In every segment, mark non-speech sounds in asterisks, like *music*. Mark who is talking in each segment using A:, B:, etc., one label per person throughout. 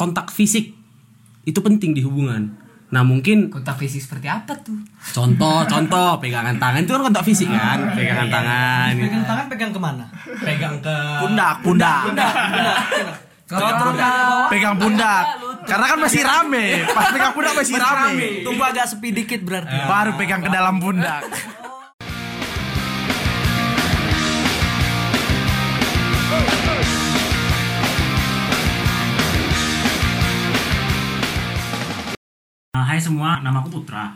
A: kontak fisik. Itu penting di hubungan. Nah mungkin
B: kontak fisik seperti apa tuh?
A: Contoh contoh pegangan tangan itu kan kontak fisik kan, pegangan tangan.
C: Pegang tangan pegang ke mana?
A: Pegang ke
D: pundak pundak.
B: Kalau
D: pegang pundak. karena kan masih rame. Pas pegang pundak masih rame.
C: Tunggu agak sepi dikit berarti.
D: baru pegang ke dalam pundak *laughs*
E: hai semua, nama aku Putra.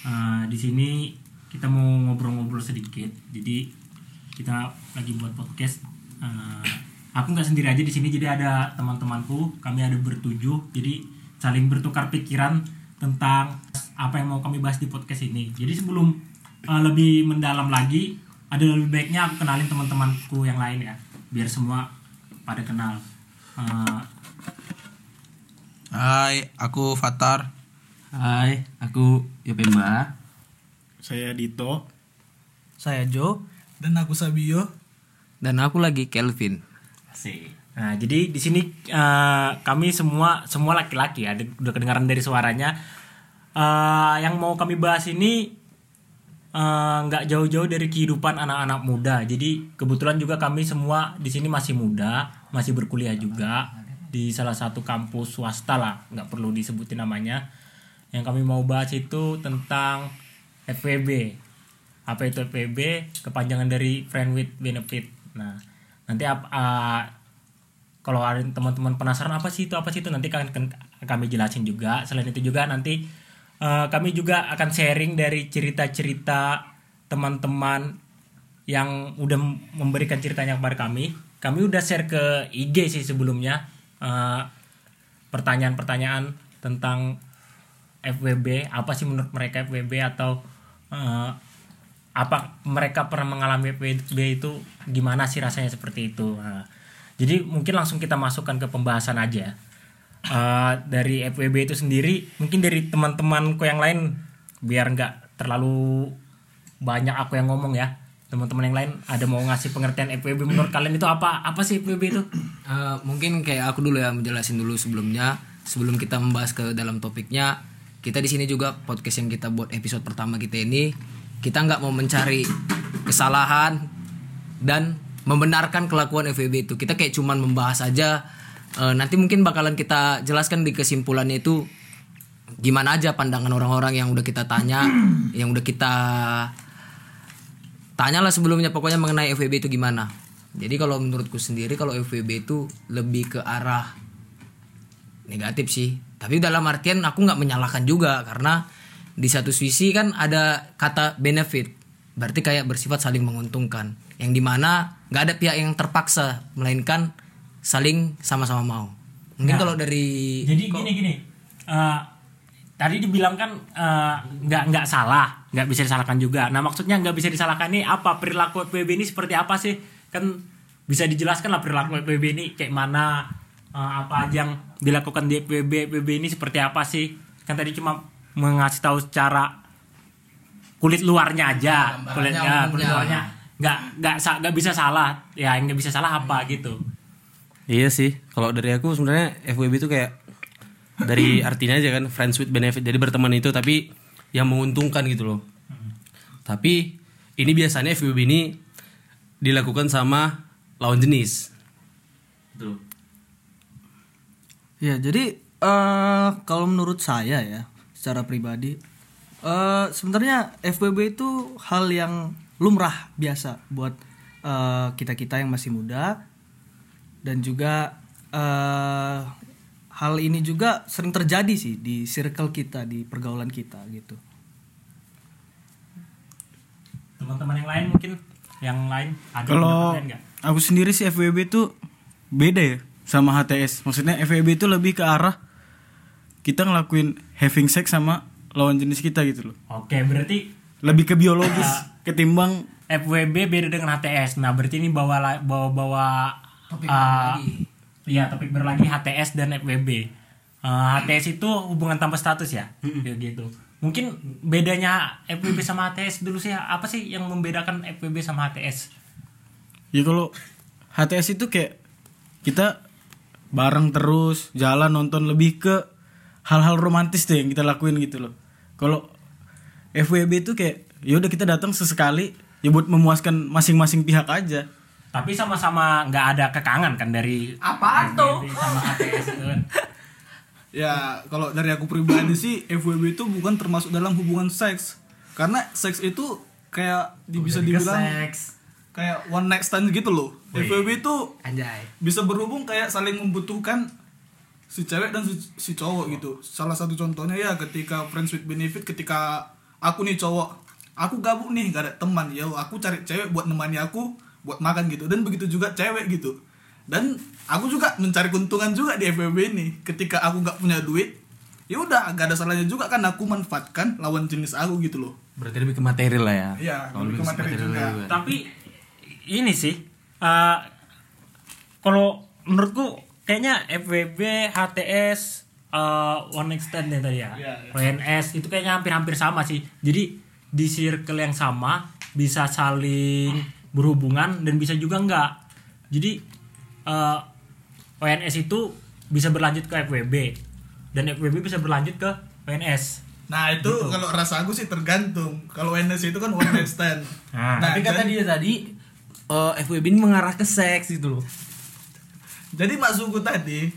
E: Uh, di sini kita mau ngobrol-ngobrol sedikit. Jadi kita lagi buat podcast. Uh, aku nggak sendiri aja di sini, jadi ada teman-temanku. Kami ada bertujuh, jadi saling bertukar pikiran tentang apa yang mau kami bahas di podcast ini. Jadi sebelum uh, lebih mendalam lagi, ada lebih baiknya aku kenalin teman-temanku yang lain ya, biar semua pada kenal. Uh,
D: Hai aku Fatar
A: Hai, aku Yopemba.
D: saya Dito
C: Saya Jo.
D: dan aku Sabio
B: dan aku lagi Kelvin
E: Asik. Nah, jadi di sini eh, kami semua semua laki-laki ya, udah kedengaran dari suaranya. Eh, yang mau kami bahas ini eh, nggak jauh-jauh dari kehidupan anak-anak muda. Jadi kebetulan juga kami semua di sini masih muda, masih berkuliah juga di salah satu kampus swasta lah, nggak perlu disebutin namanya. Yang kami mau bahas itu tentang FWB. Apa itu FWB? Kepanjangan dari Friend with Benefit. Nah, nanti ap- ah, kalau ada teman-teman penasaran apa sih itu apa sih itu nanti akan kami jelasin juga. Selain itu juga nanti eh, kami juga akan sharing dari cerita-cerita teman-teman yang udah memberikan ceritanya kepada kami. Kami udah share ke IG sih sebelumnya eh, pertanyaan-pertanyaan tentang FWB apa sih menurut mereka FWB atau eh, apa mereka pernah mengalami FWB itu gimana sih rasanya seperti itu? Nah, jadi mungkin langsung kita masukkan ke pembahasan aja. Eh, dari FWB itu sendiri mungkin dari teman-temanku yang lain biar nggak terlalu banyak aku yang ngomong ya. Teman-teman yang lain ada mau ngasih pengertian FWB menurut *clears throat* kalian itu apa? Apa sih FWB itu?
B: Eh, mungkin kayak aku dulu ya menjelasin dulu sebelumnya. Sebelum kita membahas ke dalam topiknya kita di sini juga podcast yang kita buat episode pertama kita ini kita nggak mau mencari kesalahan dan membenarkan kelakuan FWB itu kita kayak cuman membahas aja Eh, nanti mungkin bakalan kita jelaskan di kesimpulannya itu gimana aja pandangan orang-orang yang udah kita tanya *clears throat* yang udah kita tanyalah sebelumnya pokoknya mengenai FWB itu gimana. Jadi kalau menurutku sendiri kalau FWB itu lebih ke arah negatif sih. Tapi dalam artian aku nggak menyalahkan juga karena di satu sisi kan ada kata benefit. Berarti kayak bersifat saling menguntungkan. Yang di mana nggak ada pihak yang terpaksa melainkan saling sama-sama mau. Mungkin kalau dari
E: Jadi gini gini. Eh, tadi dibilang kan eh, nggak nggak salah, nggak bisa disalahkan juga. Nah maksudnya nggak bisa disalahkan ini apa perilaku FWB ini seperti apa sih? Kan bisa dijelaskan lah perilaku FWB ini kayak mana, eh, apa aja yang dilakukan di FWB FWB ini seperti apa sih? Kan tadi cuma mengasih tahu secara kulit luarnya aja, kulitnya kulit luarnya nggak nggak nggak bisa salah, ya yang nggak bisa salah apa gitu.
A: Iya sih, kalau dari aku sebenarnya FWB itu kayak dari *clears throat* artinya aja kan friends with benefit. Jadi berteman itu tapi yang menguntungkan gitu loh. Tapi ini biasanya FWB ini dilakukan sama lawan jenis. Gitu.
C: Ya, jadi eh kalau menurut saya ya, secara pribadi eh sebenarnya FWB itu hal yang lumrah biasa buat eh, kita-kita yang masih muda dan juga eh hal ini juga sering terjadi sih di circle kita, di pergaulan kita gitu.
E: Teman-teman yang lain mungkin yang lain ada
D: kalau
E: pendapat lain nggak?
D: aku sendiri sih FWB itu beda ya sama HTS maksudnya FWB itu lebih ke arah kita ngelakuin having sex sama lawan jenis kita gitu loh
E: Oke, berarti
D: lebih ke biologis ketimbang
E: FWB beda dengan HTS. Nah, berarti ini bawa bawa bawa
B: Topik
E: uh. Iya, topik baru lagi HTS dan FWB. Uh, HTS itu hubungan tanpa status ya, Kayak gitu. Mungkin bedanya FWB sama HTS dulu sih apa sih yang membedakan FWB sama HTS?
D: ya kalau HTS itu kayak kita bareng terus jalan nonton lebih ke hal-hal romantis deh yang kita lakuin gitu loh kalau FWB itu kayak ya udah kita datang sesekali ya buat memuaskan masing-masing pihak aja
E: Tapi sama-sama nggak ada kekangan kan dari
B: Apaan tuh?
E: Sama HTS itu kan. *laughs*
F: Ya, kalau dari aku pribadi sih FWB itu bukan termasuk dalam hubungan seks. Karena seks itu kayak bisa dibilang
B: Seks.
F: Kayak one night stand gitu loh. FWB itu
B: Anjay.
F: bisa berhubung kayak saling membutuhkan si cewek dan si, si cowok gitu. Salah satu contohnya ya ketika friends with benefit ketika aku nih cowok, aku gabut nih gak ada teman, ya aku cari cewek buat nemani aku buat makan gitu dan begitu juga cewek gitu. Dan aku juga mencari keuntungan juga di FWB ini. Ketika aku nggak punya duit, ya udah gak ada salahnya juga kan aku manfaatkan lawan jenis aku gitu loh.
A: Berarti lebih ke materi lah ya.
F: Iya, lebih ke materi juga.
E: Tapi ini sih eh, kalau menurutku kayaknya FWB, HTS, eh, One Stand ya tadi ya,
F: Iya, iya.
E: WNS itu kayaknya hampir-hampir sama sih. Jadi di circle yang sama bisa saling berhubungan dan bisa juga enggak. Jadi eh, WNS itu bisa berlanjut ke FWB dan FWB bisa berlanjut ke WNS.
F: Nah itu kalau rasa aku sih tergantung. Kalau NS itu kan one night stand. *laughs*
E: Nah,
A: Tapi kata dia tadi eh, FWB ini mengarah ke seks gitu loh.
F: Jadi maksudku tadi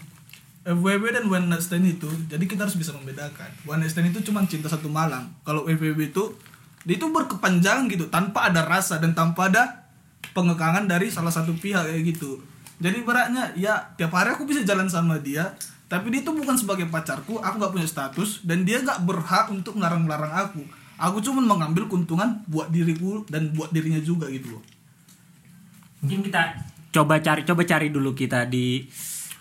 F: FWB dan one night stand itu, jadi kita harus bisa membedakan. One night stand itu cuma cinta satu malam. Kalau FWB itu dia itu berkepanjangan gitu, tanpa ada rasa dan tanpa ada pengekangan dari salah satu pihak kayak gitu. Jadi beratnya ya tiap hari aku bisa jalan sama dia, tapi dia itu bukan sebagai pacarku, aku nggak punya status dan dia nggak berhak untuk ngelarang-larang aku. Aku cuma mengambil keuntungan buat diriku dan buat dirinya juga gitu loh.
E: Mungkin kita coba cari coba cari dulu kita di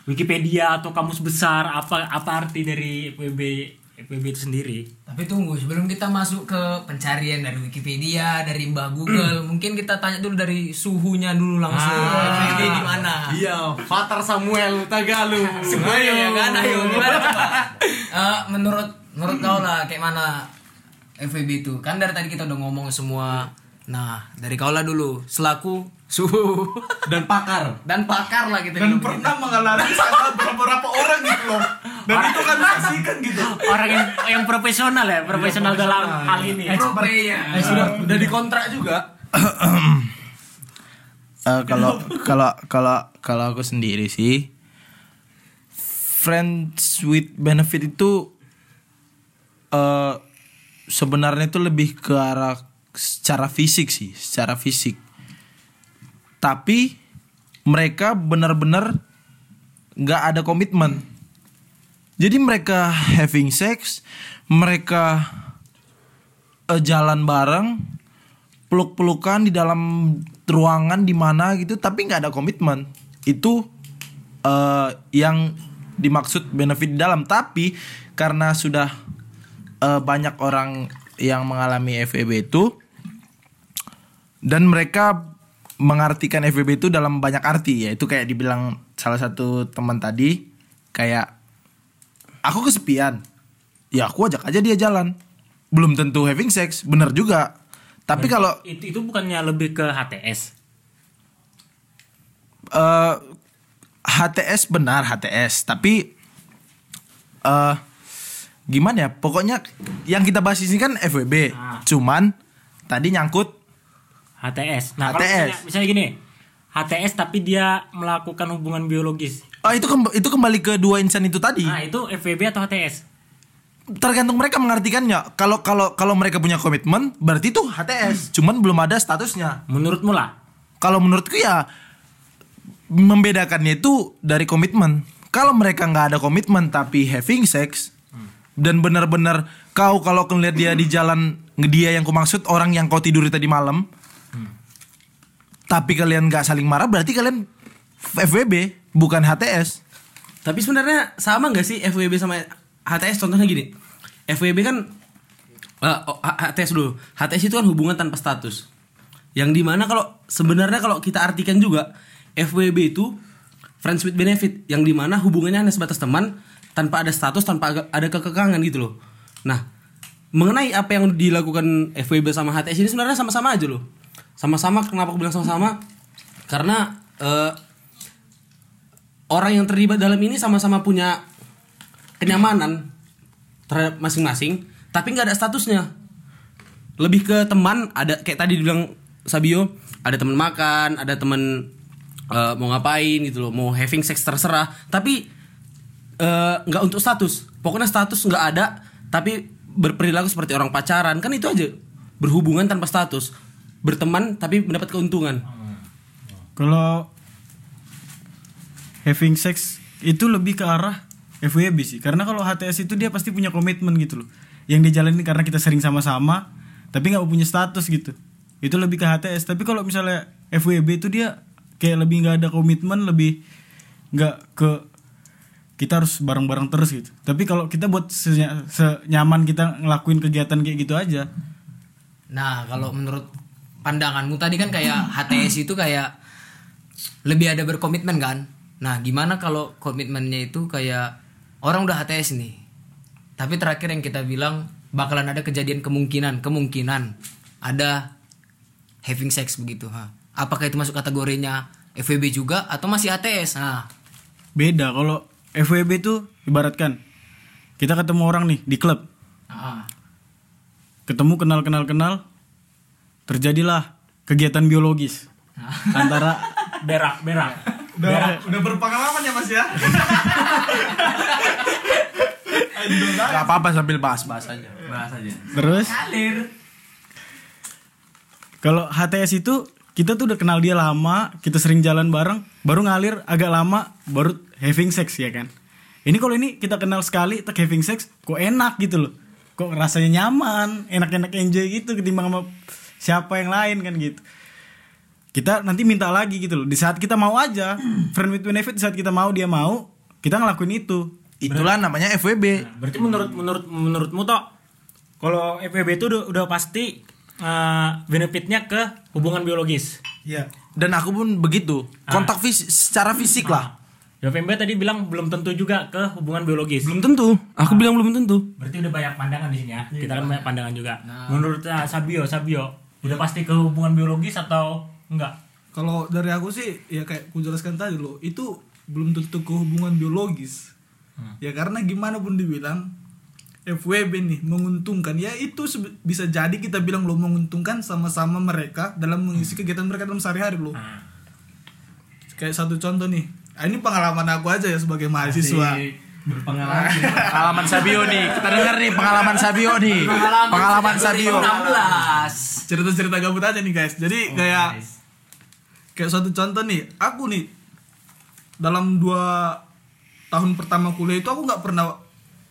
E: Wikipedia atau kamus besar apa apa arti dari FWB FWB itu sendiri.
B: Tapi tunggu sebelum kita masuk ke pencarian dari Wikipedia, dari Mbah Google, mungkin kita tanya dulu dari suhunya dulu langsung. FWB di mana?
A: Iya, Fatar Samuel Tagalu.
B: Ayo ya kan, ayo gimana coba? *laughs* Eh, menurut menurut kau lah kayak mana FWB itu? Kan dari tadi kita udah ngomong semua. Nah, dari kau lah dulu selaku suhu
A: Dan pakar.
B: dan pakar lah kita
F: Dan pernah mengalami sama beberapa orang gitu loh. Dan itu kan menyaksikan gitu.
E: Orang yang yang profesional ya, profesional dalam hal ini.
B: begitu. Pro player.
A: Sudah udah dikontrak juga. *clears throat*
G: Eh, kalau kalau kalau kalau aku sendiri sih friends with benefit itu eh sebenarnya itu lebih ke arah secara fisik sih, secara fisik. Tapi mereka benar-benar nggak ada komitmen. Jadi mereka having sex, mereka eh, jalan bareng, peluk-pelukan di dalam ruangan di mana gitu tapi nggak ada komitmen itu eh, yang dimaksud benefit di dalam tapi karena sudah eh, banyak orang yang mengalami FEB itu dan mereka mengartikan FEB itu dalam banyak arti yaitu kayak dibilang salah satu teman tadi kayak aku kesepian. Ya aku ajak aja dia jalan. Belum tentu having sex bener juga. Tapi kalau
E: itu itu bukannya lebih ke HTS.
G: eh HTS benar HTS tapi eh gimana ya? Pokoknya yang kita bahas di sini kan FWB
E: Ah.
G: cuman tadi nyangkut
E: HTS. Nah, kalau
G: HTS.
E: misalnya, misalnya gini, HTS tapi dia melakukan hubungan biologis.
G: oh itu kemb- itu kembali ke dua insan itu tadi
E: Nah, itu FWB atau HTS?
G: tergantung mereka mengartikannya kalau kalau kalau mereka punya komitmen berarti itu HTS cuman belum ada statusnya
E: Menurutmu lah.
G: kalau menurutku ya membedakannya itu dari komitmen. Kalau mereka nggak ada komitmen tapi having sex dan benar-benar kau kalau ngeliat dia di jalan dia yang kumaksud orang yang kau tiduri tadi malam, tapi kalian nggak saling marah berarti kalian FWB bukan HTS.
A: Tapi sebenarnya sama nggak sih FWB sama HTS? Contohnya gini, FWB kan eh, oh, HTS dulu. HTS itu kan hubungan tanpa status. Yang di mana kalau sebenarnya kalau kita artikan juga FWB itu friends with benefit. Yang di mana hubungannya hanya sebatas teman tanpa ada status, tanpa ada kekekangan gitu loh. Nah, mengenai apa yang dilakukan FWB sama HTS ini sebenarnya sama-sama aja loh. Sama-sama kenapa aku bilang sama-sama? Karena eh, orang yang terlibat dalam ini sama-sama punya kenyamanan terhadap masing-masing tapi nggak ada statusnya. Lebih ke teman ada kayak tadi dibilang Sabio ada teman makan ada teman eh, mau ngapain gitu loh mau having sex terserah. Tapi eh, nggak untuk status. Pokoknya status nggak ada tapi berperilaku seperti orang pacaran. Kan itu aja berhubungan tanpa status berteman tapi mendapat keuntungan
D: Kalau having sex itu lebih ke arah FWB sih. Karena kalau HTS itu dia pasti punya komitmen gitu loh. Yang dijalani karena kita sering sama-sama, tapi nggak punya status gitu. Itu lebih ke HTS. Tapi kalau misalnya FWB itu dia kayak lebih nggak ada komitmen, lebih nggak ke kita harus bareng-bareng terus gitu. Tapi kalau kita buat senya- senyaman kita ngelakuin kegiatan kayak gitu aja,
B: Nah, kalau menurut pandanganmu tadi kan kayak HTS itu kayak lebih ada berkomitmen kan? Nah, gimana kalau komitmennya itu kayak orang udah HTS nih. Tapi terakhir yang kita bilang bakalan ada kejadian kemungkinan, kemungkinan ada having sex begitu, ha. Apakah itu masuk kategorinya FWB juga atau masih HTS? Nah,
D: beda. Kalau FWB itu ibaratkan kita ketemu orang nih di klub,
B: ah,
D: ketemu kenal kenal kenal terjadilah kegiatan biologis *laughs* antara
E: berak berak.
F: Udah, udah berpengalaman ya Mas ya? *laughs*
G: Gak apa-apa sambil bahas-bahas aja.
A: bahas aja.
D: Terus? Kalau HTS itu kita tuh udah kenal dia lama kita sering jalan bareng baru ngalir agak lama baru having sex ya kan? Ini kalau ini kita kenal sekali tak having sex kok enak gitu loh. Kok rasanya nyaman enak-enak enjoy gitu ketimbang sama siapa yang lain kan gitu kita nanti minta lagi gitu loh di saat kita mau aja friend with benefit di saat kita mau dia mau kita ngelakuin itu
G: Itulah namanya FWB.
E: berarti menurut menurut menurutmu toh kalau FWB itu udah, udah pasti eh, benefitnya ke hubungan biologis
F: Iya.
G: Dan aku pun begitu. Kontak fisik secara fisik lah.
E: Ya FMB tadi bilang belum tentu juga ke hubungan biologis.
A: belum tentu aku bilang belum tentu
E: Berarti udah banyak pandangan di sini ya. Kita kan banyak pandangan juga. Menurut uh, Sabio, Sabio udah pasti ke hubungan biologis atau enggak?
F: Kalau dari aku sih ya kayak ku jelaskan tadi loh, itu belum tentu ke hubungan biologis. Ya karena gimana pun dibilang FWB nih menguntungkan ya itu bisa jadi kita bilang lo menguntungkan sama-sama mereka dalam mengisi kegiatan mereka dalam sehari-hari loh. Kayak satu contoh nih. Ah, ini pengalaman aku aja ya sebagai mahasiswa.
A: Berpengalaman
G: Pengalaman Sabio nih. Kita dengar nih pengalaman Sabio nih. Pengalaman Sabio.
B: 16.
F: Cerita-cerita gabut aja nih guys. Jadi kayak kayak suatu contoh nih, aku nih dalam dua tahun pertama kuliah itu aku nggak pernah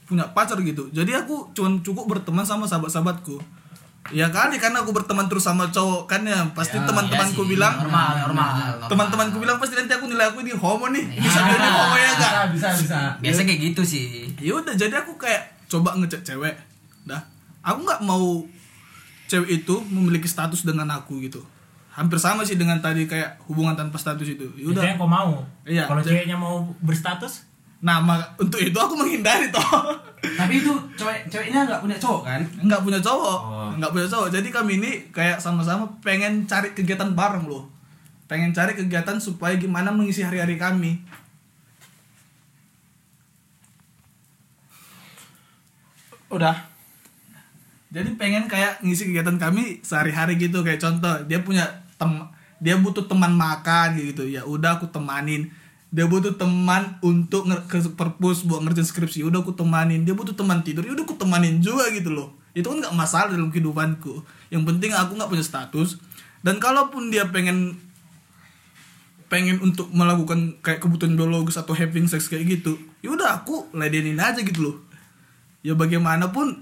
F: punya pacar gitu. Jadi aku cuma cukup berteman sama sahabat-sahabatku. Ya kali karena aku berteman terus sama cowok kan ya pasti teman-temanku bilang
B: normal, normal.
F: teman-temanku bilang pasti nanti aku nilai aku ini homo nih bisa jadi homo ya enggak
A: bisa bisa.
B: Biasa kayak gitu sih.
F: ya udah jadi aku kayak coba ngecek cewek. Dah. Aku nggak mau cewek itu memiliki status dengan aku gitu. Hampir sama sih dengan tadi kayak hubungan tanpa status itu. Ya udah.
E: Biasanya kau mau.
F: Iya.
E: Kalau ceweknya mau berstatus,
F: nah mak- untuk itu aku menghindari toh.
A: Tapi itu cewek ceweknya nggak punya cowok kan?
F: Nggak punya cowok. Nggak punya cowok. Jadi kami ini kayak sama-sama pengen cari kegiatan bareng loh. Pengen cari kegiatan supaya gimana mengisi hari-hari kami
G: Udah.
F: jadi pengen kayak ngisi kegiatan kami sehari-hari gitu. Kayak contoh dia punya tem dia butuh teman makan gitu. Ya udah aku temanin. Dia butuh teman untuk ke perpus buat ngerjain skripsi. Ya udah aku temanin. Dia butuh teman tidur. Ya udah aku temanin juga gitu loh. Itu kan nggak masalah dalam kehidupanku. Yang penting aku nggak punya status. Dan kalaupun dia pengen pengen untuk melakukan kayak kebutuhan biologis atau having sex kayak gitu ya udah aku ladenin aja gitu loh ya bagaimanapun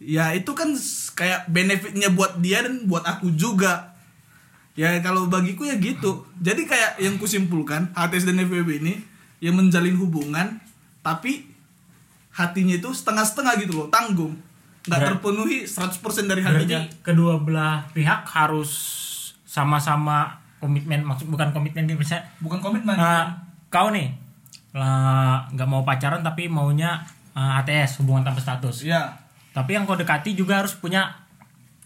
F: ya itu kan kayak benefitnya buat dia dan buat aku juga. Ya kalau bagiku ya gitu. Jadi kayak yang kusimpulkan HTS dan FWB ini yang menjalin hubungan tapi hatinya itu setengah-setengah gitu loh tanggung. Nggak terpenuhi 100% dari hatinya.
E: berarti kedua belah pihak harus sama-sama komitmen maksud bukan komitmen misalnya
F: bukan komitmen.
E: Eh, kau nih lah, nggak mau pacaran tapi maunya eh, ATS hubungan tanpa status
F: ya
E: tapi yang kau dekati juga harus punya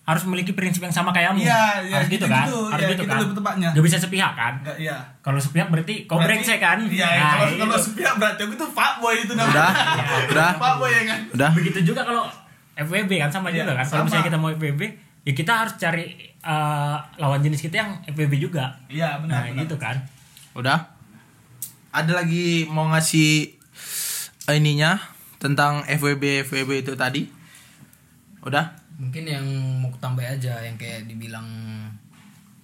E: harus memiliki prinsip yang sama kayak kamu.
F: Iya, iya,
E: harus gitu,
F: gitu,
E: kan?
F: gitu.
E: Harus
F: Iya,
E: gitu
F: gitu
E: kan?
F: tepatnya.
E: Gak bisa sepihak kan?
F: Enggak, iya.
E: Kalau sepihak berarti kau
F: Berarti-
E: brengsek kan?
F: Iya,
E: Nah,
F: kalau
E: itu.
F: kalau sepihak berarti aku tuh fuckboy itu namanya.
G: Udah, *laughs* udah,
F: Fuckboy ya kan.
G: udah.
E: Begitu juga kalau FWB kan sama
F: Iya,
E: juga kan. Kalau misalnya kita mau FWB, ya kita harus cari eh, lawan jenis kita yang FWB juga.
F: Iya, benar.
E: Nah,
F: benar.
E: gitu kan.
G: Udah. Ada lagi mau ngasih eh, ininya tentang FWB FWB itu tadi? Udah?
B: mungkin yang mau tambah aja yang kayak dibilang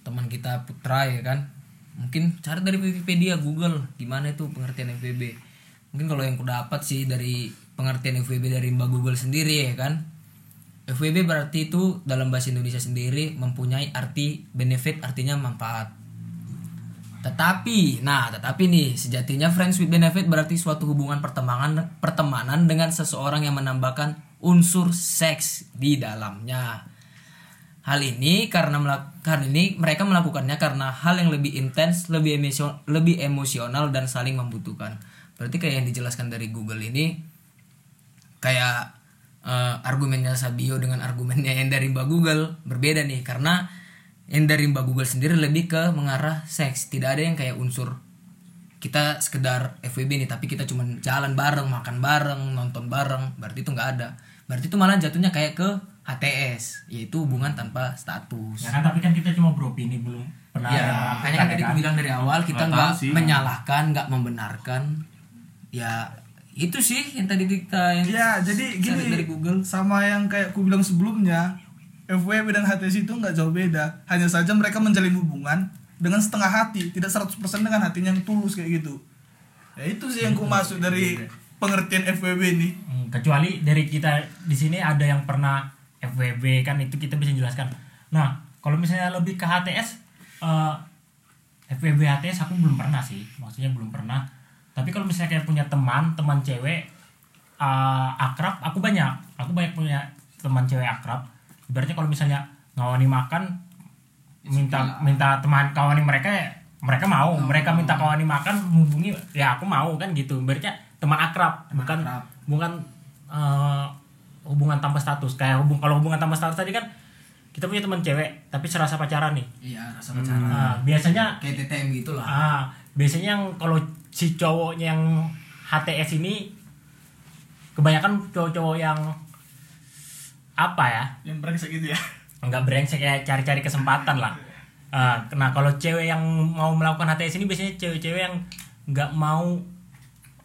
B: teman kita Putra ya kan mungkin cari dari Wikipedia Google gimana itu pengertian FWB mungkin kalau yang ku dapat sih dari pengertian FWB dari Mbak Google sendiri ya kan FWB berarti itu dalam bahasa Indonesia sendiri mempunyai arti benefit artinya manfaat tetapi, nah, tetapi nih, sejatinya friends with benefit berarti suatu hubungan pertemanan pertemanan dengan seseorang yang menambahkan unsur seks di dalamnya. Hal ini karena melak- hal ini mereka melakukannya karena hal yang lebih intens, lebih emosio- lebih emosional dan saling membutuhkan. Berarti kayak yang dijelaskan dari Google ini kayak eh, argumennya Sabio dengan argumennya yang dari Mbak Google berbeda nih karena yang dari Mbak Google sendiri lebih ke mengarah seks. Tidak ada yang kayak unsur kita sekedar FWB nih tapi kita cuma jalan bareng makan bareng nonton bareng. Berarti itu nggak ada. Berarti itu malah jatuhnya kayak ke HTS yaitu hubungan tanpa status.
E: Ya kan tapi kan kita cuma beropini belum pernah
B: ya makanya kan
E: ya
B: tadi aku bilang dari awal kita
F: Nggak
B: menyalahkan nggak membenarkan. Ya itu sih yang tadi kita yang
F: Iya, jadi gini
B: dari Google.
F: sama yang kayak aku bilang sebelumnya, FWB dan HTS itu nggak jauh beda. Hanya saja mereka menjalin hubungan dengan setengah hati, tidak 100% dengan hatinya yang tulus kayak gitu. Ya itu sih yang ku masuk dari pengertian FWB ini.
E: Hmm, kecuali dari kita di sini ada yang pernah FWB kan itu kita bisa jelaskan. Nah, kalau misalnya lebih ke HTS eh FWB HTS aku belum pernah sih. Maksudnya belum pernah. Tapi kalau misalnya kayak punya teman, teman cewek eh, akrab, aku banyak. Aku banyak punya teman cewek akrab. Ibaratnya kalau misalnya ngawani makan minta minta teman kawani mereka ya mereka mau. Mereka minta kawani makan hubungi ya aku mau kan gitu. Ibaratnya teman akrab bukan bukan eh, hubungan tanpa status. Kayak hubung kalau hubungan tanpa status tadi kan kita punya teman cewek tapi serasa pacaran nih.
B: Iya rasa pacaran.
E: Nah, biasanya
B: kayak TTM gitu lah.
E: Ah biasanya yang kalau si cowoknya yang HTS ini kebanyakan cowok-cowok yang apa ya?
F: Yang brengsek gitu ya.
E: nggak brengsek kayak cari-cari kesempatan lah. Ah, nah kalau cewek yang mau melakukan HTS ini biasanya cewek-cewek yang nggak mau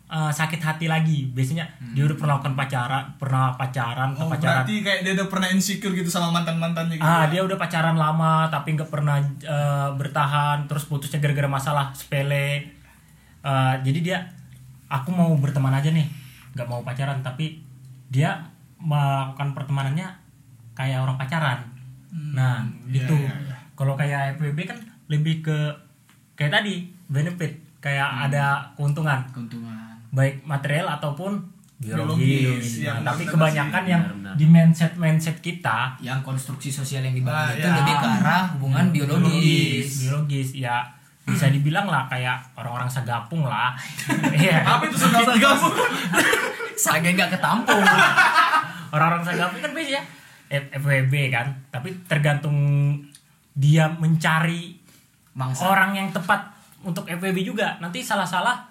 E: ah, sakit hati lagi. Biasanya dia udah pernah melakukan pacaran pernah pacaran
F: Oh,
E: pacaran.
F: berarti kayak dia udah pernah insecure gitu sama mantan-mantannya gitu.
E: ah
F: ya.
E: dia udah pacaran lama tapi nggak pernah eh, bertahan. Terus putusnya gara-gara masalah sepele. Eh, jadi dia aku mau berteman aja nih. Nggak mau pacaran tapi dia melakukan pertemanannya kayak orang pacaran nah
F: iya,
E: itu kalau kayak FWB kan lebih ke kayak tadi benefit kayak ada keuntungan
B: keuntungan
E: baik material ataupun
F: Biologis,
E: biologis.
F: ya,
E: Nah, tapi kebanyakan
F: sih.
E: yang
A: Benar-benar.
E: di mindset mindset kita
B: yang konstruksi sosial yang dibangun
F: Ah,
B: itu
F: ya.
B: lebih ke arah hubungan biologis.
E: biologis ya bisa dibilang lah kayak orang-orang segapung lah Iya. *laughs*
F: Apa itu gabung? *laughs*
B: Sage nggak ketampung.
E: Orang-orang segapung kan biasanya F- FWB kan. Tapi tergantung dia mencari
B: Mangsa.
E: orang yang tepat untuk FWB juga. Nanti salah-salah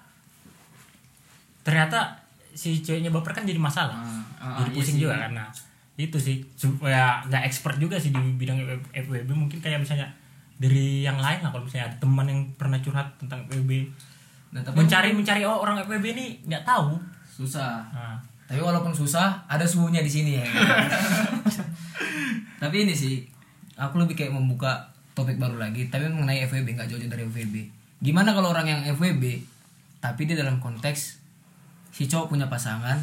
E: ternyata si ceweknya baper kan jadi masalah.
B: Ah,
E: jadi
B: iya
E: pusing
B: sih.
E: juga nah itu sih. Supaya nggak expert juga sih di bidang FWB mungkin kayak misalnya dari yang lain lah. Kalau misalnya ada teman yang pernah curhat tentang FWB mencari mencari oh, orang FWB ini nggak tahu.
B: Susah.
E: nah,
B: Tapi walaupun susah, ada suhunya di sini ya. *laughs* tapi ini sih, aku lebih kayak membuka topik baru lagi, tapi mengenai FWB nggak jauh-jauh dari FWB. Gimana kalau orang yang FWB, tapi dia dalam konteks si cowok punya pasangan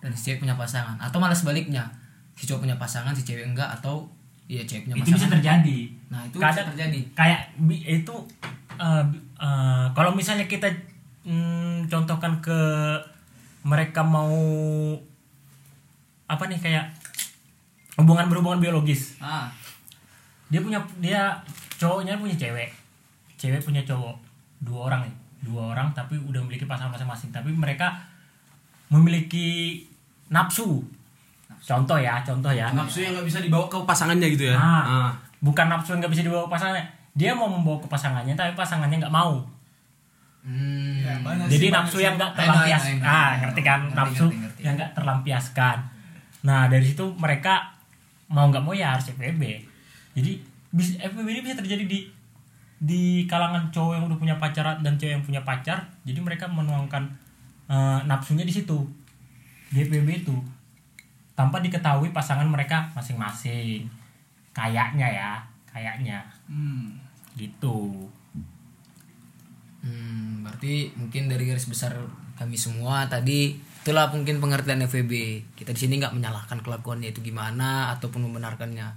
B: dan si cewek punya pasangan, atau malah sebaliknya, si cowok punya pasangan, si cewek enggak, atau iya cewek punya
E: itu bisa
B: pasangan.
E: terjadi
B: Nah itu
E: Kadang-
B: bisa terjadi.
E: kayak itu bi- eh, kalau misalnya kita mm, contohkan ke mereka mau apa nih kayak hubungan berhubungan biologis.
B: Ah,
E: dia punya dia cowoknya punya cewek. Cewek punya cowok. Dua orang nih. Dua orang tapi udah memiliki pasangan masing-masing. Tapi mereka memiliki nafsu. Contoh ya contoh ya.
A: Nafsu yang nggak bisa dibawa ke pasangannya gitu ya?
E: Ah,
A: Ah.
E: bukan nafsu yang nggak bisa dibawa ke pasangannya. Dia mau membawa ke pasangannya tapi pasangannya nggak mau
B: Hmm.
F: Ya,
E: jadi
F: sih,
E: nafsu yang nggak
B: I know, I
E: terlampias
B: know, I know.
E: ah ngerti kan?
B: Ngerti,
E: nafsu
B: ngerti, ngerti.
E: yang nggak terlampiaskan. Nah dari situ mereka mau nggak mau ya harus FWB jadi bis- FWB ini bisa terjadi di di kalangan cowok yang udah punya pacar dan cewek yang punya pacar. Jadi mereka menuangkan eh, nafsunya di situ. Di FWB itu. Tanpa diketahui pasangan mereka masing-masing. Kayaknya ya kayaknya.
F: Hmm.
E: gitu
B: Hmm, berarti mungkin dari garis besar kami semua tadi itulah mungkin pengertian FVB. Kita di sini nggak menyalahkan kelakuannya itu gimana ataupun membenarkannya.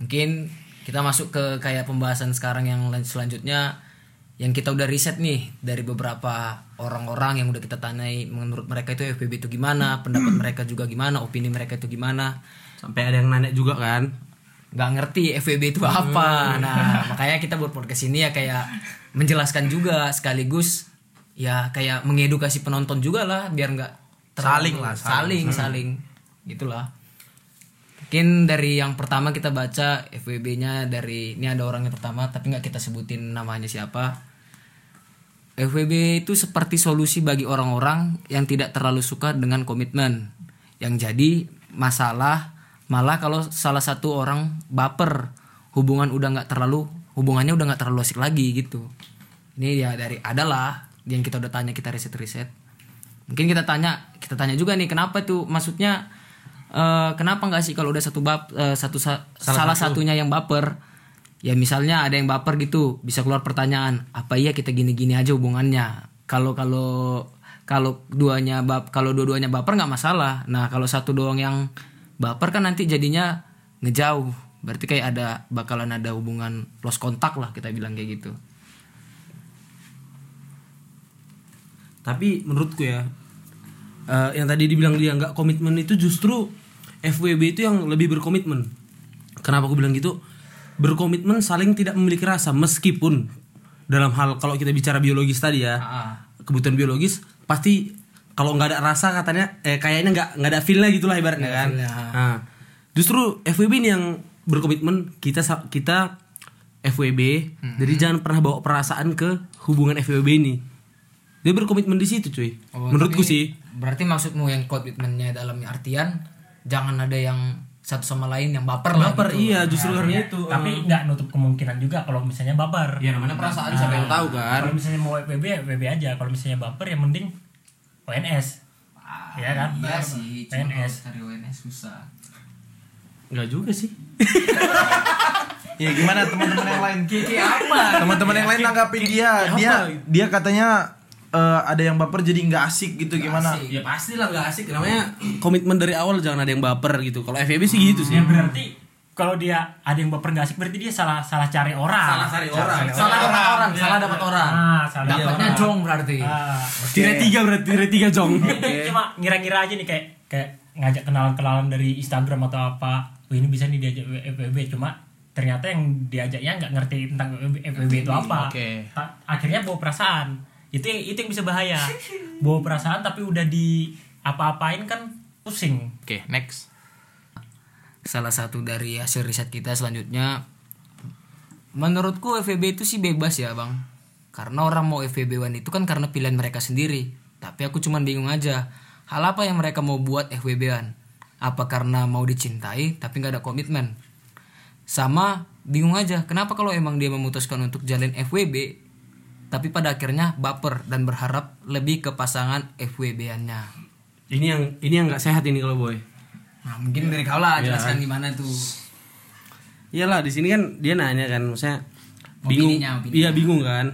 B: Mungkin kita masuk ke kayak pembahasan sekarang yang lan- selanjutnya yang kita udah riset nih dari beberapa orang-orang yang udah kita tanyai menurut mereka itu FVB itu gimana, pendapat mereka juga gimana, opini mereka itu gimana.
A: sampai ada yang nanya juga kan
B: nggak ngerti FVB itu apa. Nah, makanya kita buat podcast ini ya kayak menjelaskan juga sekaligus ya kayak mengedukasi penonton juga lah biar nggak
G: Saling lah,
B: saling, saling, gitulah. Mungkin dari yang pertama kita baca FWB-nya dari ini ada orangnya pertama tapi nggak kita sebutin namanya siapa. FWB itu seperti solusi bagi orang-orang yang tidak terlalu suka dengan komitmen. Yang jadi masalah malah kalau salah satu orang baper, hubungan udah nggak terlalu hubungannya udah nggak terlalu asik lagi gitu. Ini ya dari adalah yang kita udah tanya kita riset-riset. Mungkin kita tanya kita tanya juga nih kenapa tuh? Maksudnya eh, kenapa nggak sih kalau udah satu bab eh, satu sa- salah, satunya yang baper? Ya misalnya ada yang baper gitu bisa keluar pertanyaan apa iya kita gini-gini aja hubungannya? Kalau kalau kalau duanya bab kalau dua-duanya baper nggak masalah. Nah kalau satu doang yang baper kan nanti jadinya ngejauh. Berarti kayak ada bakalan ada hubungan lost kontak lah kita bilang kayak gitu.
A: Tapi menurutku ya eh, yang tadi dibilang dia nggak komitmen itu justru FWB itu yang lebih berkomitmen. Kenapa aku bilang gitu? Berkomitmen saling tidak memiliki rasa meskipun dalam hal kalau kita bicara biologis tadi ya kebutuhan biologis pasti kalau nggak ada rasa katanya eh kayaknya nggak nggak ada feelnya gitulah ibaratnya kan. nah, justru FWB ini yang berkomitmen kita kita FWB jadi jangan pernah bawa perasaan ke hubungan FWB ini. Dia berkomitmen di situ cuy. Menurutku
B: tapi
A: sih.
B: berarti maksudmu yang komitmennya dalam artian jangan ada yang satu sama lain yang baper lah
A: baper
B: gitu.
A: iya justru karena itu.
E: Tapi nggak nutup kemungkinan juga kalau misalnya baper.
A: Ya namanya perasaan siapa yang tahu kan.
E: kalau misalnya mau FBB ya FBB aja. Kalau misalnya baper ya mending ONS ya kan?
B: iya sih kalau cari ONS susah.
A: Enggak juga sih. *laughs*
G: Ya gimana teman-teman yang lain?
B: apa?
G: Teman-teman yang lain nanggapin dia. Dia dia katanya eh, ada yang baper jadi nggak asik gitu gimana?
A: ya pasti lah nggak asik. Namanya komitmen dari awal jangan ada yang baper gitu. Kalau FVB sih gitu sih.
E: Ya berarti kalau dia ada yang baper nggak asik berarti dia salah salah cari orang.
A: Salah cari orang.
E: cari
A: salah dapat orang salah dapat orang.
E: Ah salah
B: dapatnya jong berarti.
E: Ah.
A: tire tiga berarti tire tiga jong.
E: Cuma ngira-ngira aja nih kayak kayak ngajak kenalan-kenalan dari Instagram atau apa. Oh, ini bisa nih diajak FWB cuma ternyata yang diajaknya nggak ngerti tentang FWB itu apa.
G: Oke.
E: Ta- akhirnya bawa perasaan. Itu itu yang bisa bahaya. Bawa perasaan tapi udah di apa-apain kan pusing.
G: Oke, next.
B: salah satu dari hasil riset kita selanjutnya menurutku FVB itu sih bebas ya bang. Karena orang mau FVB one itu kan karena pilihan mereka sendiri. Tapi aku cuman bingung aja hal apa yang mereka mau buat FWB one apa karena mau dicintai tapi nggak ada komitmen? Sama bingung aja kenapa kalau emang dia memutuskan untuk jalin FWB tapi pada akhirnya baper dan berharap lebih ke pasangan FWB-annya
A: ini yang ini yang nggak sehat ini kalau boy.
B: Nah mungkin dari kau lah jelaskan gimana tuh
A: iyalah di sini kan dia nanya kan maksudnya bingung.
B: Opininya, opininya.
A: iya bingung kan.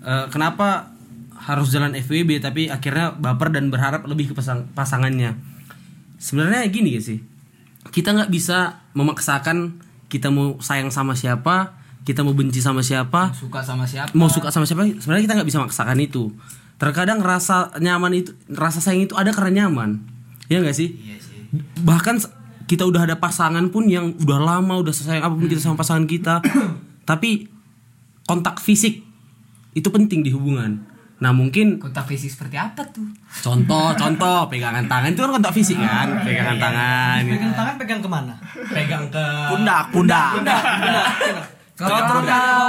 A: Eh, kenapa harus jalan FWB tapi akhirnya baper dan berharap lebih ke pasang- pasangannya? Sebenarnya gini gak sih kita nggak bisa memaksakan kita mau sayang sama siapa kita mau benci sama siapa
B: suka sama siapa.
A: mau suka sama siapa sebenarnya kita nggak bisa maksakan itu. Terkadang rasa nyaman itu rasa sayang itu ada karena nyaman. Ya nggak sih? Bahkan s- kita udah ada pasangan pun yang udah lama udah sayang apa pun kita sama pasangan kita. *coughs* Tapi kontak fisik itu penting di hubungan. Nah mungkin
B: kontak fisik seperti apa tuh?
A: Contoh contoh *laughs* pegangan tangan itu kan kontak fisik kan, pegangan tangan.
C: pegang tangan pegang ke mana?
A: Pegang ke
G: Pundak, pundak.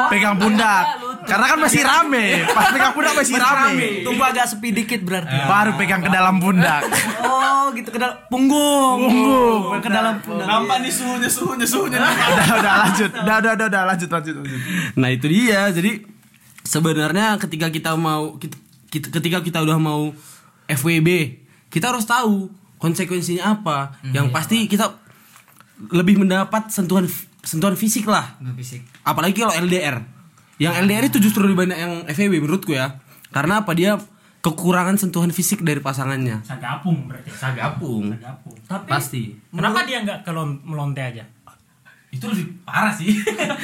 G: Pegang pundak. Karena kan masih rame. Pas pegang pundak masih rame.
C: tunggu agak sepi dikit berarti
G: Baru pegang ke dalam pundak.
C: oh gitu ke dalam punggung punggung ke dalam pundak
F: Nampak nih suhunya suhunya suhunya.
G: udah, udah lanjut. Udah, udah, udah, udah lanjut, lanjut, lanjut.
A: Nah itu dia. Jadi sebenarnya ketika kita mau kita- ketika kita udah mau FWB, kita harus tahu konsekuensinya apa. Yang pasti kita lebih mendapat sentuhan sentuhan fisik lah.
B: nggak fisik
A: Apalagi kalau LDR. Yang LDR itu justru lebih banyak yang FWB menurutku ya. Karena apa dia kekurangan sentuhan fisik dari pasangannya.
E: Sagapung berarti.
A: Sagapung.
E: Sagapung.
A: Pasti.
E: Kenapa dia nggak lon- melonte aja?
A: Itu lebih parah sih.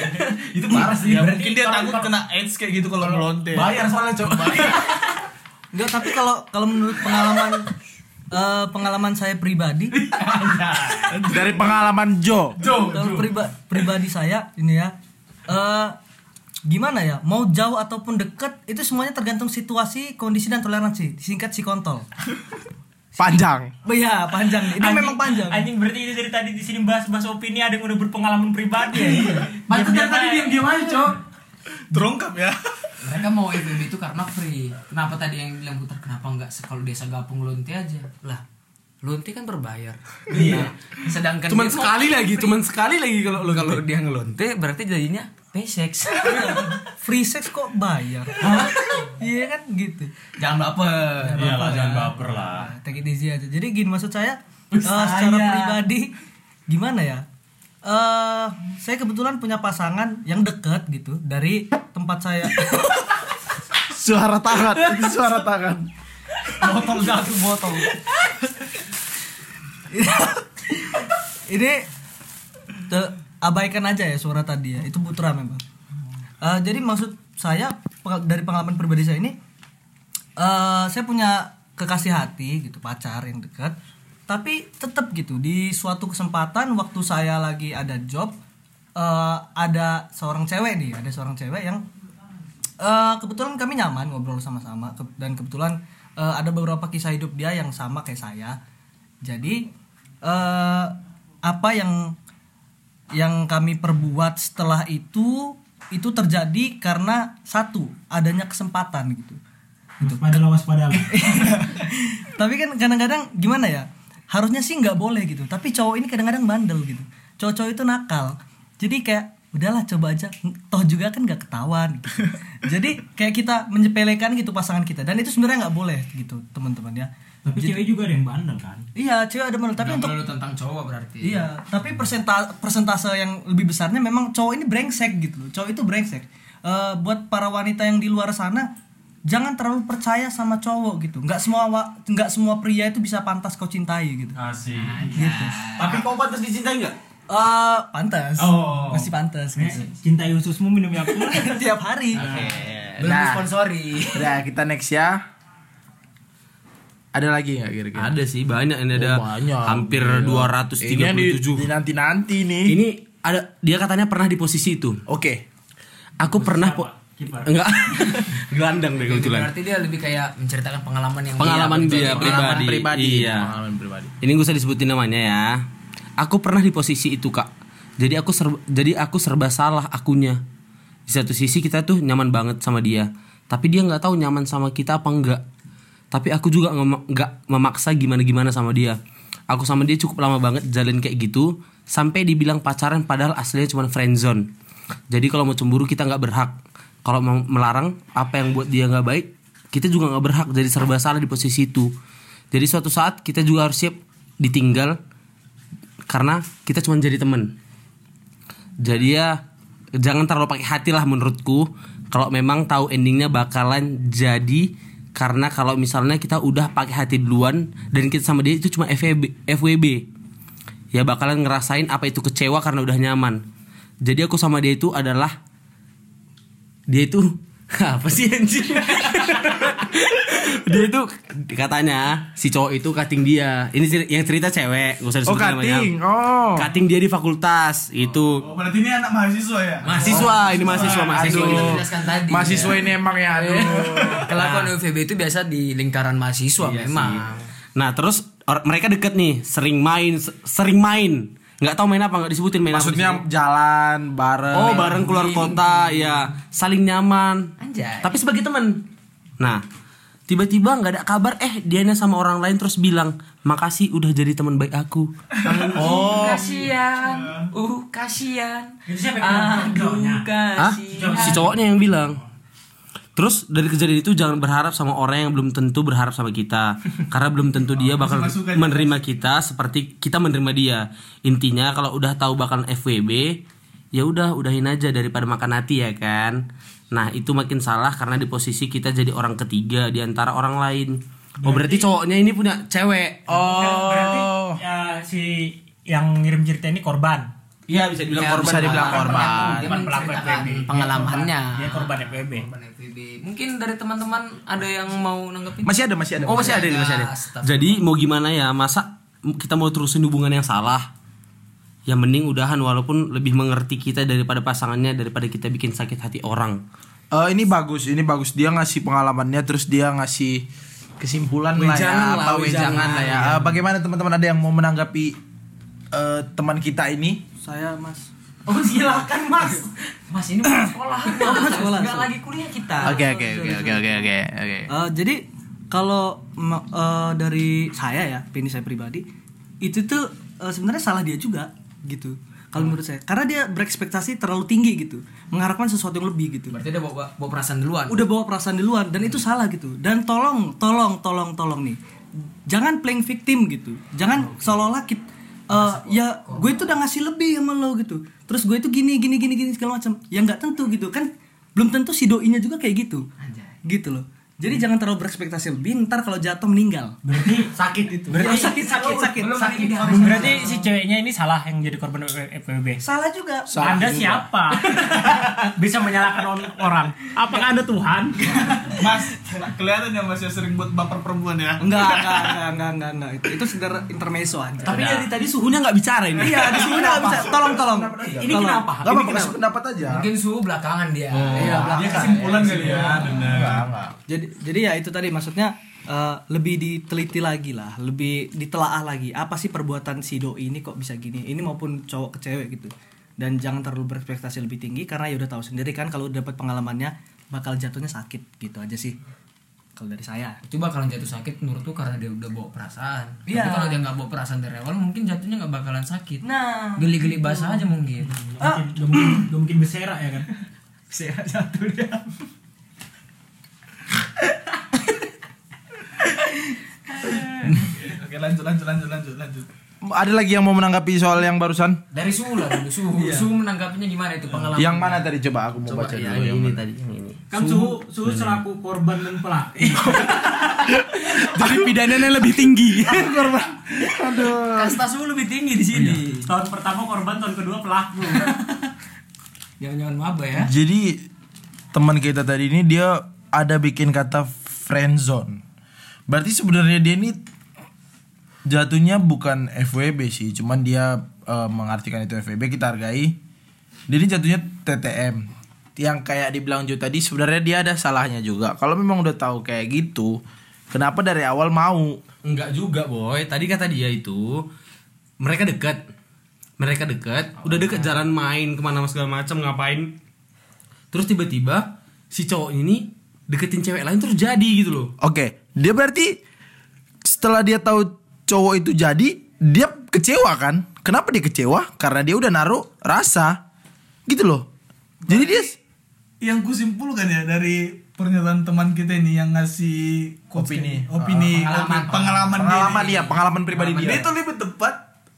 A: *laughs* itu parah sih.
F: Ya mungkin dia takut kena AIDS kayak gitu kalau melonte.
A: Bayar soalnya coba.
C: Enggak, tapi kalau kalau menurut pengalaman eh, pengalaman saya pribadi, *laughs*
G: Dari pengalaman Joe.
C: kalau priba- pribadi saya ini ya, eh gimana ya? Mau jauh ataupun deket itu semuanya tergantung situasi, kondisi dan toleransi. Disingkat si kontol.
G: Panjang.
C: Iya, panjang. Ini memang panjang.
E: Anjing berarti ini dari tadi di sini bahas-bahas opini ada yang udah berpengalaman pribadi ya.
A: Pantas dari tadi diam-diam aja, Cok.
F: Terungkap ya.
B: Mereka mau FWB itu karena free kenapa tadi yang bilang putar kenapa nggak se- kalau desa gapung lonte aja lah lonte kan berbayar iya sedangkan
A: Cuman sekali lagi,
B: free.
A: cuman sekali lagi kalau lu
B: kalau dia ngelonte berarti jadinya paysex *laughs*
C: Free sex kok bayar? Iya kan gitu.
B: jangan baper
E: Iyalah jangan baper lah.
C: Nah, take it easy aja. Jadi gini maksud saya eh, secara pribadi gimana ya? Eh saya kebetulan punya pasangan yang dekat gitu dari tempat saya. *laughs*
G: Suara tangan. Itu suara tangan.
C: botol jatuh botol. Ini te- abaikan aja ya suara tadi ya. Itu putra memang. Eh, jadi maksud saya dari pengalaman pribadi saya ini eh saya punya kekasih hati gitu, pacar yang dekat. Tapi tetap gitu di suatu kesempatan waktu saya lagi ada job eh ada seorang cewek nih, ada seorang cewek yang eh kebetulan kami nyaman ngobrol sama-sama Ke- dan kebetulan eh, ada beberapa kisah hidup dia yang sama kayak saya. Jadi eh apa yang yang kami perbuat setelah itu itu terjadi karena satu adanya kesempatan gitu.
E: Waspadalah waspadalah. *laughs*
C: Tapi kan kadang-kadang gimana ya? Harusnya sih nggak boleh gitu. Tapi cowok ini kadang-kadang bandel gitu. Cowok-cowok itu nakal. Jadi kayak udahlah coba aja. Toh juga kan nggak ketahuan. Gitu. *laughs* Jadi kayak kita menyepelekan gitu pasangan kita. Dan itu sebenarnya nggak boleh gitu teman-teman ya.
E: Tapi cewek juga ada yang bandel kan.
C: Iya cewek ada bandel. Tapi untuk
B: tentang cowok berarti
C: Iya, tapi persenta persentase yang lebih besarnya memang cowok ini brengsek gitu loh. Cowok itu brengsek. Eh, buat para wanita yang di luar sana, jangan terlalu percaya sama cowok gitu. Nggak semua nggak semua pria itu bisa pantas kau cintai gitu.
E: Asik.
C: Gitu.
A: Tapi kau pantas dicintai nggak?
C: Eh, pantas.
E: Oh.
C: Masih pantas gitu.
E: Cintai ususmu minum Yakult. *laughs*
C: Tiap hari.
B: belum
G: Nah.
B: disponsori
G: Udah kita next ya. Ada lagi nggak kira-kira?
A: Ada sih banyak ini ada
G: Oh, banyak.
A: hampir
G: Iya.
A: 237.
G: Ini yang di, di nanti-nanti nih.
A: Ini ada dia katanya pernah di posisi itu.
G: Oke.
A: Aku pernah po-
E: Kiper.
A: enggak *laughs* gelandang deh kebetulan.
B: berarti dia lebih kayak menceritakan pengalaman yang
A: Pengalaman dia
B: dia
A: pribadi.
G: pribadi.
A: Iya.
G: Pengalaman pribadi.
A: Ini gue usah disebutin namanya ya. Aku pernah di posisi itu kak. Jadi aku serba, jadi aku serba salah akunya. Di satu sisi kita tuh nyaman banget sama dia, tapi dia nggak tahu nyaman sama kita apa enggak. Tapi aku juga nggak memaksa gimana gimana sama dia. Aku sama dia cukup lama banget jalan kayak gitu sampai dibilang pacaran padahal aslinya cuma friendzone. Jadi kalau mau cemburu kita nggak berhak. Kalau mau melarang apa yang buat dia nggak baik, kita juga nggak berhak. Jadi serba salah di posisi itu. Jadi suatu saat kita juga harus siap ditinggal karena kita cuma jadi temen. Jadi ya jangan terlalu pakai hati lah menurutku. Kalau memang tahu endingnya bakalan jadi karena kalau misalnya kita udah pakai hati duluan dan kita sama dia itu cuma FWB, FWB ya bakalan ngerasain apa itu kecewa karena udah nyaman. Jadi aku sama dia itu adalah dia itu *laughs* apa sih anjing? dia itu katanya si cowok itu cutting dia. Ini yang cerita cewek, gak usah
G: Oh,
A: disebut namanya.
G: cutting. Oh.
A: Cutting dia di fakultas itu.
F: Oh, berarti ini anak mahasiswa ya?
A: Mahasiswa, ini mahasiswa, mahasiswa.
B: Kita jelaskan tadi.
G: Mahasiswa ini emang ya aduh. *laughs*
B: Kelakuan UVB itu biasa di lingkaran mahasiswa
A: Iya
B: memang.
A: Nah, terus or- mereka deket nih, sering main, se- sering main. Nggak tahu main apa, nggak disebutin main
G: Maksudnya
A: apa.
G: jalan bareng.
A: Oh, bareng keluar kota, ya, saling nyaman.
B: Anjay.
A: Tapi sebagai teman. Nah, tiba-tiba nggak ada kabar, eh dianya sama orang lain terus bilang, makasih udah jadi teman baik aku.
B: Oh, kasihan. Uh, kasihan.
E: Itu siapa yang bilang?
B: Aduh, kasihan.
A: Si cowoknya yang bilang. Terus dari kejadian itu jangan berharap sama orang yang belum tentu berharap sama kita. *laughs* Karena belum tentu dia bakal menerima kita seperti kita menerima dia. Intinya kalau udah tahu bakal FWB ya udah udahin aja daripada makan hati ya kan? Nah itu makin salah karena di posisi kita jadi orang ketiga di antara orang lain. Oh berarti cowoknya ini punya cewek.
G: Oh.
E: Berarti ya, si yang ngirim cerita ini korban.
A: Iya bisa dibilang
B: Ya,
A: korban
G: bisa dibilang korban.
E: Bukan pelaku
B: menceritakan
E: FWB.
B: pengalamannya.
E: Dia korban FWB.
B: Korban FWB. Mungkin dari teman-teman ada yang mau nanggepin?
G: Masih ada, masih ada.
A: Oh masih ada masih ada.
B: Astagfirullah.
A: Jadi mau gimana ya masa kita mau terusin hubungan yang salah? Ya mending udahan walaupun lebih mengerti kita daripada pasangannya daripada kita bikin sakit hati orang.
G: Eh, ini bagus, ini bagus. Dia ngasih pengalamannya terus dia ngasih kesimpulan lah ya, apa wejangan lah ya. Eh, bagaimana teman-teman ada yang mau menanggapi eh, teman kita ini?
C: Saya Mas.
B: Oh silakan mas. Mas ini mau sekolah. *coughs* Mas.
C: sekolah,
B: Nggak
C: so.
B: lagi kuliah kita.
G: Oke oke oke oke oke oke oke.
C: Eh, jadi kalau eh, dari saya ya, opini saya pribadi, itu tuh eh, sebenarnya salah dia juga gitu. Kalau menurut saya, karena dia berekspektasi terlalu tinggi gitu, mengharapkan sesuatu yang lebih gitu.
B: Berarti dia bawa, bawa perasaan duluan.
C: Udah bawa perasaan duluan dan itu salah gitu. Dan tolong, tolong, tolong, tolong nih, jangan playing victim gitu. Jangan seolah-olah kita eh, ya gue itu udah ngasih lebih sama lo gitu. Terus gue itu gini, gini, gini, gini segala macam. Ya nggak tentu gitu kan. Belum tentu si doinya juga kayak gitu. Gitu loh. Jadi jangan terlalu berekspektasi lebih. Ntar kalau jatuh meninggal.
E: Berarti
C: sakit itu
E: Berarti-
C: sakit sakit sakit
B: Belum
C: sakit
B: meninggal.
E: berarti si ceweknya ini salah yang jadi korban FWB.
C: salah juga
E: anda siapa? *laughs* Bisa menyalahkan orang? Apakah Anda Tuhan? *laughs*
F: Mas, kelihatan ya Mas ya sering buat baper perempuan ya.
C: enggak enggak enggak enggak enggak, enggak. itu itu sekedar intermezzo aja
A: Tapi dari tadi suhunya nggak bicara ini.
C: iya di sini nggak bisa tolong tolong
A: Ini kenapa?
G: Gak apa-apa kasih pendapat aja.
B: Mungkin suhu belakangan dia.
C: iya
F: Dia
C: belakang.
F: kesimpulan kali ya.
C: jadi jadi ya itu tadi maksudnya eh, lebih diteliti lagi lah lebih ditelaah lagi apa sih perbuatan si doi ini kok bisa gini ini maupun cowok ke cewek gitu dan jangan terlalu berekspektasi lebih tinggi karena ya udah tahu sendiri kan kalau dapat pengalamannya bakal jatuhnya sakit gitu aja sih kalau dari saya
B: Itu bakalan jatuh sakit menurutku karena dia udah bawa perasaan.
C: Iya.
B: Tapi kalau dia nggak bawa perasaan dari awal mungkin jatuhnya nggak bakalan sakit.
C: nah
B: Geli-geli basah aja mungkin.
C: Ah.
E: Mungkin, udah mungkin, udah mungkin berserak ya kan?
C: saya jatuh dia
F: Oke, lanjut lanjut lanjut lanjut lanjut.
G: Ada lagi yang mau menanggapi soal yang barusan?
B: Dari suhu lah dulu suhu. Suhu menanggapinya gimana itu pengalaman?
G: Yang mana tadi coba aku mau baca
A: Ya,
G: dulu.
A: yang ini tadi, yang ini.
E: Kan suhu suhu selaku korban dan pelaku. *laughs*
A: Jadi pidananya lebih tinggi. *laughs*
B: Kasta suhu lebih tinggi di sini.
E: tahun pertama korban, tahun kedua pelaku. *laughs*
B: Jangan-jangan maba ya.
G: Jadi teman kita tadi ini dia ada bikin kata friend zone. Berarti sebenarnya dia ini jatuhnya bukan FWB sih, cuman dia eh, mengartikan itu FWB kita hargai. Ini jatuhnya TTM. Yang kayak dibilang Jo tadi sebenarnya dia ada salahnya juga. Kalau memang udah tahu kayak gitu, kenapa dari awal mau?
A: Enggak juga, boy. Tadi kata dia itu mereka dekat. Mereka dekat, udah deket jalan main ke mana segala macam ngapain. Terus tiba-tiba si cowok ini deketin cewek lain terus jadi gitu loh.
G: Oke, dia berarti setelah dia tahu cowok itu jadi, dia kecewa kan? Kenapa dia kecewa? Karena dia udah naruh rasa. Gitu loh. Jadi dia
F: Yang kusimpulkan ya dari pernyataan teman kita ini yang ngasih
G: Opini.
F: kayak- opini,
B: pengalaman.
F: opi- pengalaman,
G: pengalaman
F: dia.
G: pengalaman pribadi
F: Dia
G: dia.
F: itu lebih tepat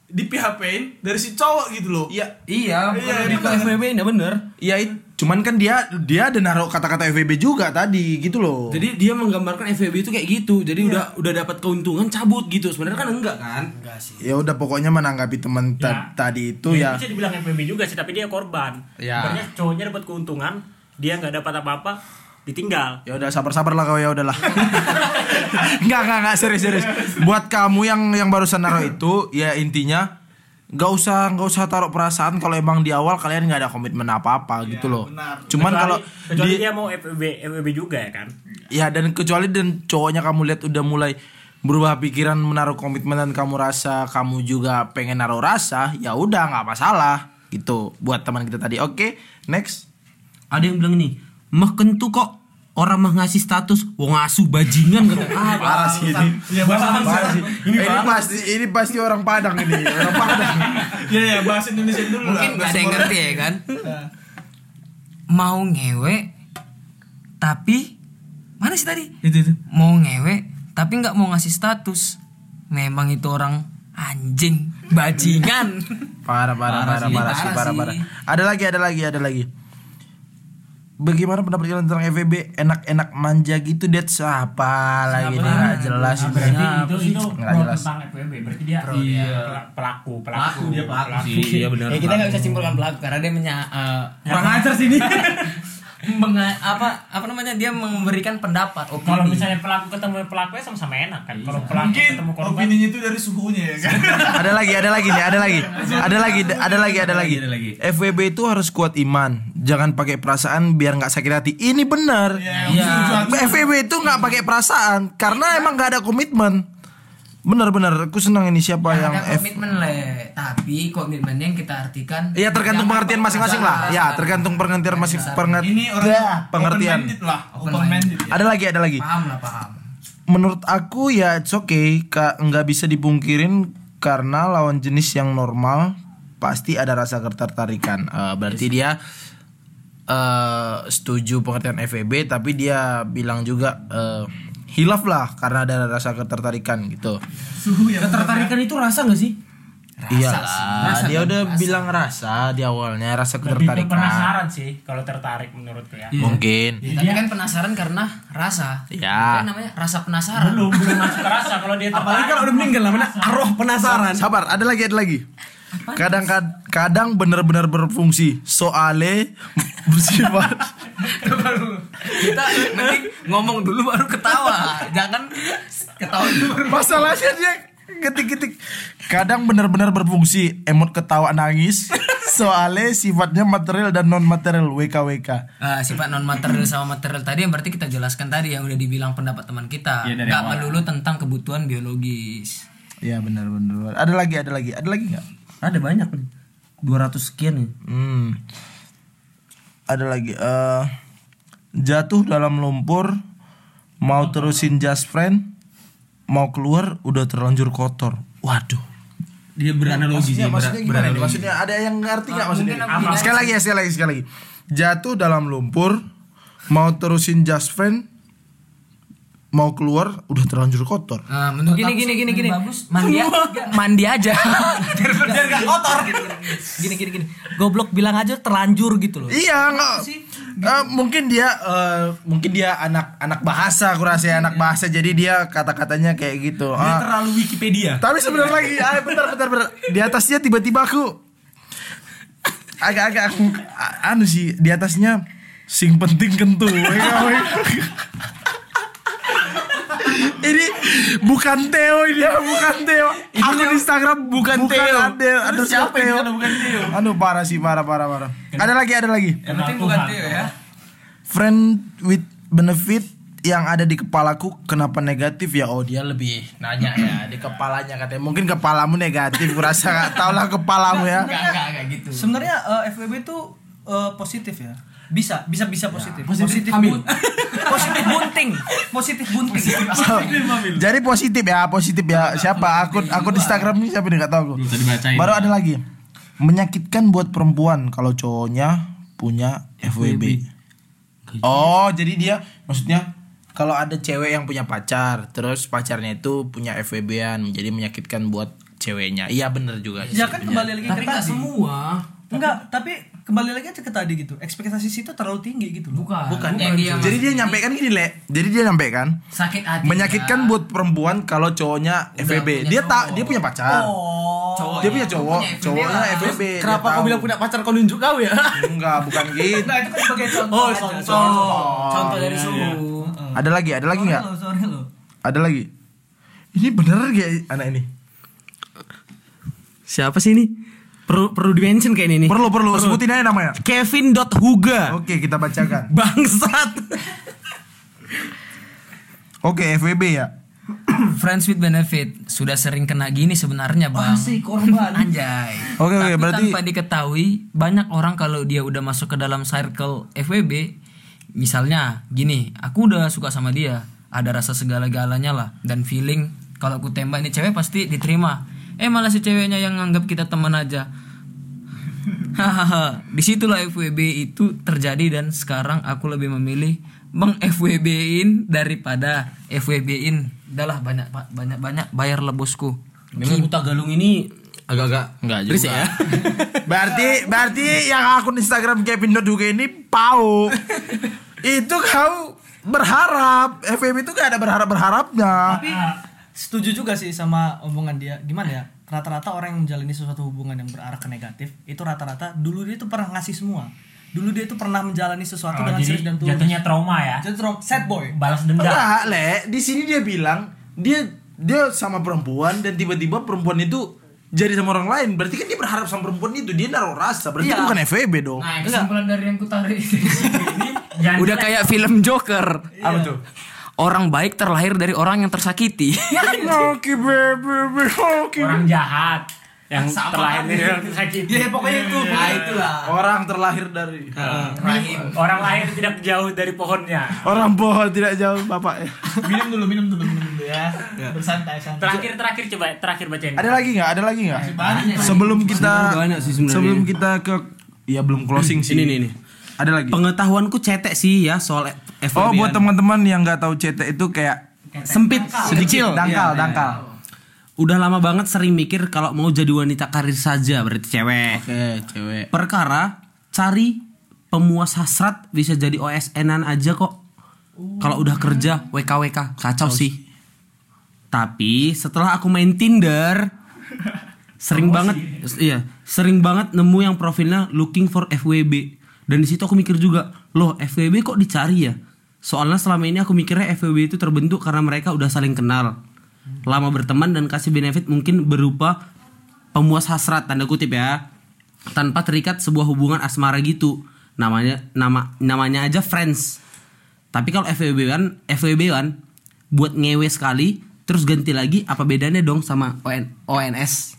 F: di PHP dari si cowok gitu loh.
G: Iya.
B: Iya,
F: Iya,
B: bukan
F: dia
A: Ke FWB enggak bener.
G: Iya, cuman kan dia dia ada naruh kata-kata FVB juga tadi gitu loh.
A: Jadi dia menggambarkan FWB itu kayak gitu. Jadi udah udah dapat keuntungan cabut gitu. Sebenarnya kan enggak kan?
G: ya udah pokoknya menanggapi teman
E: Ya.
G: tadi itu
E: Ya,
G: ya.
E: bisa dibilang FWB juga sih, tapi dia korban.
G: Ya.
E: Sebenarnya cowoknya dapat keuntungan, dia nggak dapat apa-apa, ditinggal.
G: Ya udah sabar-sabar lah kau ya udahlah. *laughs* Enggak enggak enggak serius serius. Buat kamu yang yang barusan naruh itu ya intinya nggak usah nggak usah taruh perasaan kalau emang di awal kalian nggak ada komitmen apa-apa gitu loh. Cuman
E: Kecuali-
G: kalau
E: kecuali
G: di
E: dia mau FWB FWB juga ya kan.
G: ya dan kecuali dan cowoknya kamu lihat udah mulai berubah pikiran menaruh komitmen dan kamu rasa kamu juga pengen naruh rasa ya udah nggak masalah gitu buat teman kita tadi. Oke, next.
A: Ada yang bilang nih, mah kentu kok orang mah ngasih status wong asu bajingan kata *laughs* ah,
G: Parah sih ini.
F: Ya bahasa
G: Parah sih. Ini, pasti ini pasti orang Padang ini, orang Padang. *laughs*
F: Ya ya bahasa Indonesia dulu lah.
B: Mungkin gak ada yang ngerti ya kan. Mau ngewe tapi mana sih tadi?
A: itu itu.
B: Mau ngewe tapi nggak mau ngasih status. Memang itu orang anjing, bajingan.
G: Parah parah parah parah, sih parah parah. Ada lagi ada lagi ada lagi. Bagaimana pendapat kalian tentang FVB enak-enak manja gitu dia siapa lagi nih nggak jelas ini.
E: Berarti itu itu
G: Nggak
E: pro
G: jelas.
E: tentang FWB. Berarti dia pel- pelaku pelaku
A: dia pelaku sih, iya benar.
B: ya kita nggak bisa simpulkan pelaku karena dia menya eh,
A: Kurang ajar sini. *laughs*
B: menga- apa apa namanya dia memberikan pendapat opini.
E: Kalau misalnya pelaku ketemu pelakunya sama-sama enak kan. Kalau pelaku
F: Mungkin
E: ketemu korban
F: opininya itu dari suhunya ya kan. *laughs*
G: ada lagi ada lagi nih ada lagi ada lagi ada lagi ada lagi
A: Ada lagi.
G: FWB itu harus kuat iman jangan pakai perasaan biar nggak sakit hati ini benar
F: Iya.
G: FWB itu nggak pakai perasaan karena emang nggak ada komitmen benar-benar aku senang ini siapa yang
B: ada
G: F
B: komitmen le, tapi komitmennya yang kita artikan
G: Iya tergantung pengertian masing-masing lah. Ya tergantung pengertian masing pengertian.
F: Ini orang
G: pengertian.
F: open lah, open minded.
G: Ada lagi ada lagi.
B: paham lah paham.
G: Menurut aku ya it's okay, kak nggak bisa dipungkirin karena lawan jenis yang normal pasti ada rasa ketertarikan. Eh, berarti dia eh setuju pengertian FEB tapi dia bilang juga eh, hilaf lah karena ada rasa ketertarikan gitu.
F: Suhu yang
A: Ketertarikan itu rasa gak sih?
G: Iya lah, dia udah bilang rasa di awalnya rasa
E: lebih ke
G: ketertarikan.
E: penasaran sih kalau tertarik menurutku ya.
G: Mungkin.
B: Ya, tapi kan penasaran karena rasa.
G: Ya.
B: Kan namanya rasa penasaran.
E: Belum belum masuk rasa kalau dia
A: Apalagi
E: tertarik.
A: kalau udah meninggal namanya arwah penasaran.
G: Sabar, ada lagi, ada lagi. Kadang kadang benar-benar berfungsi. Soale bersifat *laughs*
B: kita mending ngomong dulu baru ketawa. Jangan ketawa dulu.
G: masalahnya dia ketik-ketik. Kadang benar-benar berfungsi. Emot ketawa nangis. Soale sifatnya material dan non material WKWK.
B: Ah, sifat non material sama material tadi yang berarti kita jelaskan tadi yang udah dibilang pendapat teman kita.
A: Dari
B: Nggak melulu tentang kebutuhan biologis.
G: Iya benar-benar. Ada lagi, ada lagi, ada lagi nggak?
A: Ada banyak nih. 200 sekian nih.
G: Hmm. Ada lagi. eh jatuh dalam lumpur, mau terusin just friend, mau keluar udah terlanjur kotor. Waduh.
A: Dia beranalogi sih,
G: Maksudnya, maksudnya
A: ber-
G: gimana nih?
A: beranalogi.
G: Maksudnya ada yang ngerti nggak
B: Ah,
G: maksudnya? Sekali lagi ya, sekali lagi, sekali lagi. Jatuh dalam lumpur, mau terusin just friend, mau keluar udah terlanjur kotor.
B: Nah, menurut gini gini gini gini. Mandi *laughs* mandi aja. *laughs*
C: biar gak kotor
B: gini gini gini.
C: goblok bilang aja terlanjur gitu loh
G: Iya nggak. Eh, mungkin dia eh, mungkin dia anak anak bahasa aku rasa ya, anak bahasa jadi dia kata-katanya kayak gitu.
A: Dia
G: Ah,
A: terlalu Wikipedia.
G: tapi sebentar lagi, ah, bentar, bentar, bentar. Di atasnya tiba-tiba aku agak-agak aku anu sih di atasnya sing penting kentu. *laughs* ini bukan Theo ini ya, bukan Theo. Aku di Instagram bukan, Theo. Ada, ada siapa Theo? bukan Theo? Anu parah sih, parah, parah, parah. Ada lagi, ada lagi.
B: Yang penting bukan Tio ya.
G: Friend with benefit yang ada di kepalaku kenapa negatif ya oh dia lebih nanya ya di kepalanya katanya mungkin kepalamu negatif kurasa nggak tau lah kepalamu ya
B: Enggak enggak enggak gitu.
C: sebenarnya eh, FWB itu eh, positif ya bisa bisa bisa positif.
A: Positif hamil.
C: bun- *laughs* positif bunting. Positif bunting.
G: Jadi positif ya positif ya. Siapa? akun akun Instagram ini siapa nih? Nggak tahu baru ada lagi. Menyakitkan buat perempuan kalau cowoknya punya FWB oh jadi dia maksudnya kalau ada cewek yang punya pacar terus pacarnya itu punya FWB-an jadi menyakitkan buat ceweknya. Iya bener juga sih
C: ya kan kembali lagi
B: Tapi
C: tadi
B: semua.
C: enggak tapi kembali lagi aja ke tadi gitu ekspektasi situ terlalu tinggi gitu loh
B: Bukan.
G: bukan
B: Yang dia
G: jadi dia nyampaikan gini le jadi dia nyampaikan
B: sakit hati.
G: menyakitkan buat perempuan kalau cowoknya
B: punya
G: dia tak dia punya pacar
C: oh
B: Cowok.
G: Dia punya cowok,
B: Punya
G: cowoknya
B: lah.
G: Dia
A: Kenapa kau bilang punya pacar kau nunjuk kau ya?
G: Enggak, bukan *laughs* gitu.
C: Nah itu kan sebagai contoh.
A: Oh,
C: aja.
A: contoh.
B: Contoh dari suhu.
G: Ada lagi, ada lagi nggak? Ada lagi. Ini bener gak anak ini?
A: Siapa sih ini? Perlu perlu dimention kayak ini nih.
G: Perlu, perlu. Sebutin aja namanya.
A: Kevin.huga.
G: Oke, kita bacakan.
A: Bangsat.
G: Oke, FWB ya. *clears throat*
B: Friends with benefit sudah sering kena gini sebenarnya bang.
C: Masih korban. *laughs*
B: Anjay.
G: Oke, oke,
B: Tapi
G: berarti-
B: tanpa diketahui banyak orang kalau dia udah masuk ke dalam circle FWB, misalnya gini, aku udah suka sama dia, ada rasa segala-galanya lah dan feeling kalau aku tembak ini cewek pasti diterima. Eh malah si ceweknya yang nganggap kita teman aja. Hahaha, di situlah FWB itu terjadi dan sekarang aku lebih memilih meng FWB-in daripada FWB-in. Udahlah banyak banyak banyak bayar lah bosku.
A: Memang buta galung ini agak-agak
G: Enggak
A: berisik ya. *laughs*
G: berarti berarti yang akun Instagram Kevin juga ini pau. *laughs* itu kau berharap FWB itu gak ada berharap berharapnya.
C: Tapi setuju juga sih sama omongan dia. Gimana ya? Rata-rata orang yang menjalani sesuatu hubungan yang berarah ke negatif itu rata-rata dulu dia tuh pernah ngasih semua. Dulu dia tuh pernah menjalani sesuatu
E: Oh,
C: dengan serius dan tulus.
E: jatuhnya trauma ya.
C: Jadi rom- sad boy.
E: Balas dendam.
G: Enggak, Le. Di sini dia bilang dia dia sama perempuan dan tiba-tiba perempuan itu jadi sama orang lain. Berarti kan dia berharap sama perempuan itu. Dia naruh rasa. Berarti itu bukan FWB dong.
B: Nah, kesimpulan dari yang ku tarik *laughs*
E: Jangan
B: Udah kayak film Joker.
G: Apa tuh?
B: Orang baik terlahir dari orang yang tersakiti. *laughs*
G: Oke, baby, oke.
E: orang jahat yang terlahir dari orang sakit.
C: Ya pokoknya itu.
B: nah, itulah.
G: Orang terlahir dari
E: Orang lahir tidak jauh dari pohonnya.
G: orang pohon tidak jauh bapak ya.
F: minum dulu minum dulu minum dulu ya bersantai santai
E: Terakhir terakhir coba terakhir bacain.
G: Ada lagi nggak? Ada lagi nggak?
F: banyak
G: Sebelum kita
A: banyak sih sebenarnya.
G: sebelum kita ke ya belum closing sih.
A: Ini nih nih.
G: Ada lagi.
A: Pengetahuanku cetek sih ya soal FWB.
G: Oh, buat teman-teman yang nggak tahu CT itu kayak
A: sempit, sedikit.
G: dangkal,
A: Iya,
G: dangkal.
A: Udah lama banget sering mikir kalau mau jadi wanita karir saja berarti cewek.
G: Oke, cewek.
A: Perkara cari pemuas hasrat bisa jadi OSN-an aja kok. Kalau udah kerja WKWK kacau sih. Tapi setelah aku main Tinder sering banget iya, sering banget nemu yang profilnya looking for FWB. Dan di situ aku mikir juga, loh FWB kok dicari ya? Soalnya selama ini aku mikirnya FWB itu terbentuk karena mereka udah saling kenal. Lama berteman dan kasih benefit mungkin berupa pemuas hasrat tanda kutip ya. Tanpa terikat sebuah hubungan asmara gitu. Namanya nama namanya aja friends. Tapi kalau FWB kan FWB kan buat ngewe sekali terus ganti lagi apa bedanya dong sama ON, ONS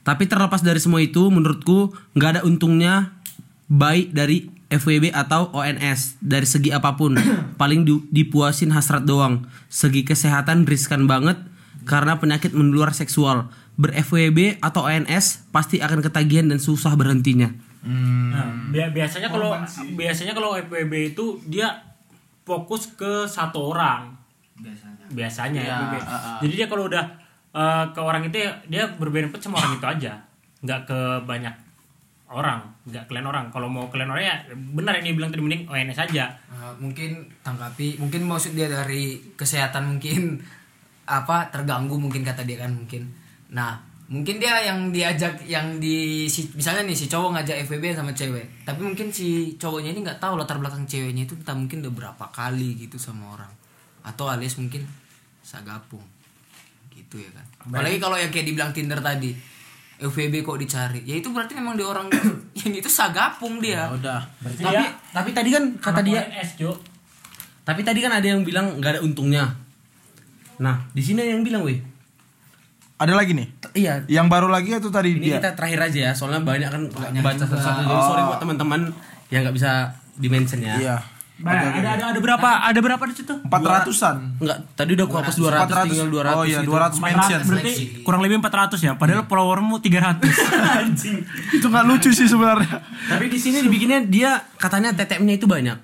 A: tapi terlepas dari semua itu menurutku nggak ada untungnya baik dari FWB atau ONS dari segi apa pun. *clears throat* Paling di- dipuasin hasrat doang. Segi kesehatan riskan banget karena penyakit menular seksual. Ber FWB atau ONS pasti akan ketagihan dan susah berhentinya.
E: Nah, bi- biasanya kalau biasanya kalau FWB itu dia fokus ke satu orang. Biasanya. ya, FWB. Jadi dia kalau udah eh, ke orang itu ya, dia berbenefit sama orang itu aja, nggak ke banyak orang, nggak kalian orang. Kalau mau kalian orang ya benar ini bilang tadi mending ONS aja.
B: Nah, mungkin tanggapi mungkin maksud dia dari kesehatan mungkin *laughs* apa terganggu mungkin kata dia kan mungkin. Nah mungkin dia yang diajak yang di si, misalnya nih si cowok ngajak FWB sama cewek. Tapi mungkin si cowoknya ini nggak tahu latar belakang ceweknya itu entah mungkin udah berapa kali gitu sama orang. Atau alias mungkin sagapung. Gitu ya kan. Apalagi kalau yang kayak dibilang Tinder tadi FWB kok dicari? Ya itu berarti memang dia orang *coughs* yang itu sagapung dia.
A: Udah.
E: Berarti
A: tapi
E: dia
A: tapi tadi kan kata dia
E: ONS, Cuk.
A: tapi tadi kan ada yang bilang nggak ada untungnya. Nah di sini ada yang bilang weh.
G: Ada lagi nih.
A: t- iya.
G: Yang baru lagi atau tadi
A: ini
G: dia?
A: kita terakhir aja ya soalnya banyak kan baca satu-satu. jadi sorry buat teman-teman yang nggak bisa dimention ya.
G: Iya.
E: Bah, ada, ada ada berapa? Ada berapa di situ?
G: Empat ratusan.
A: Enggak, tadi udah aku hapus 200, tinggal 200
G: Oh iya,
A: itu.
G: 200 mention.
E: Berarti kurang lebih 400 ya. Padahal followermu 300. *laughs* Anjing.
G: Itu nggak lucu sih sebenarnya.
A: Tapi di sini dibikinnya dia katanya TTM-nya itu banyak.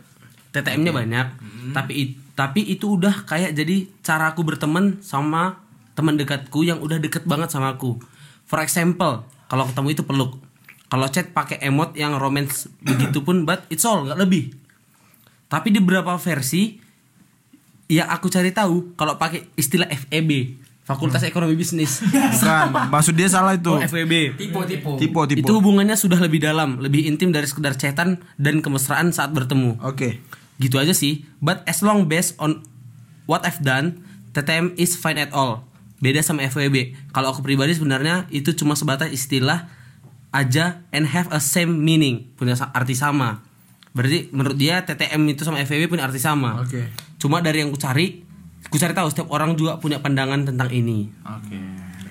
A: TTM-nya banyak. Tapi it- tapi itu udah kayak jadi cara aku berteman sama teman dekatku yang udah deket banget sama aku. For example, kalau ketemu itu peluk. Kalau chat pakai emot yang romance begitu pun but it's all nggak lebih. Tapi di beberapa versi yang aku cari tahu kalau pakai istilah FEB Fakultas Ekonomi Bisnis. *laughs*
G: Bukan, maksud dia salah itu.
A: Oh, FWB.
B: Tipe tipe.
G: Tipe tipe.
A: Itu hubungannya sudah lebih dalam, lebih intim dari sekedar chatan dan kemesraan saat bertemu.
G: Oke.
A: Gitu aja sih. But as long based on what I've done, TTM is fine at all. Beda sama FWB. Kalau aku pribadi sebenarnya itu cuma sebatas istilah aja and have a same meaning, punya arti sama. Berarti menurut dia TTM itu sama FWB punya arti sama.
G: Oke.
A: Cuma dari yang ku cari, ku cari tahu setiap orang juga punya pandangan tentang ini.
G: Oke.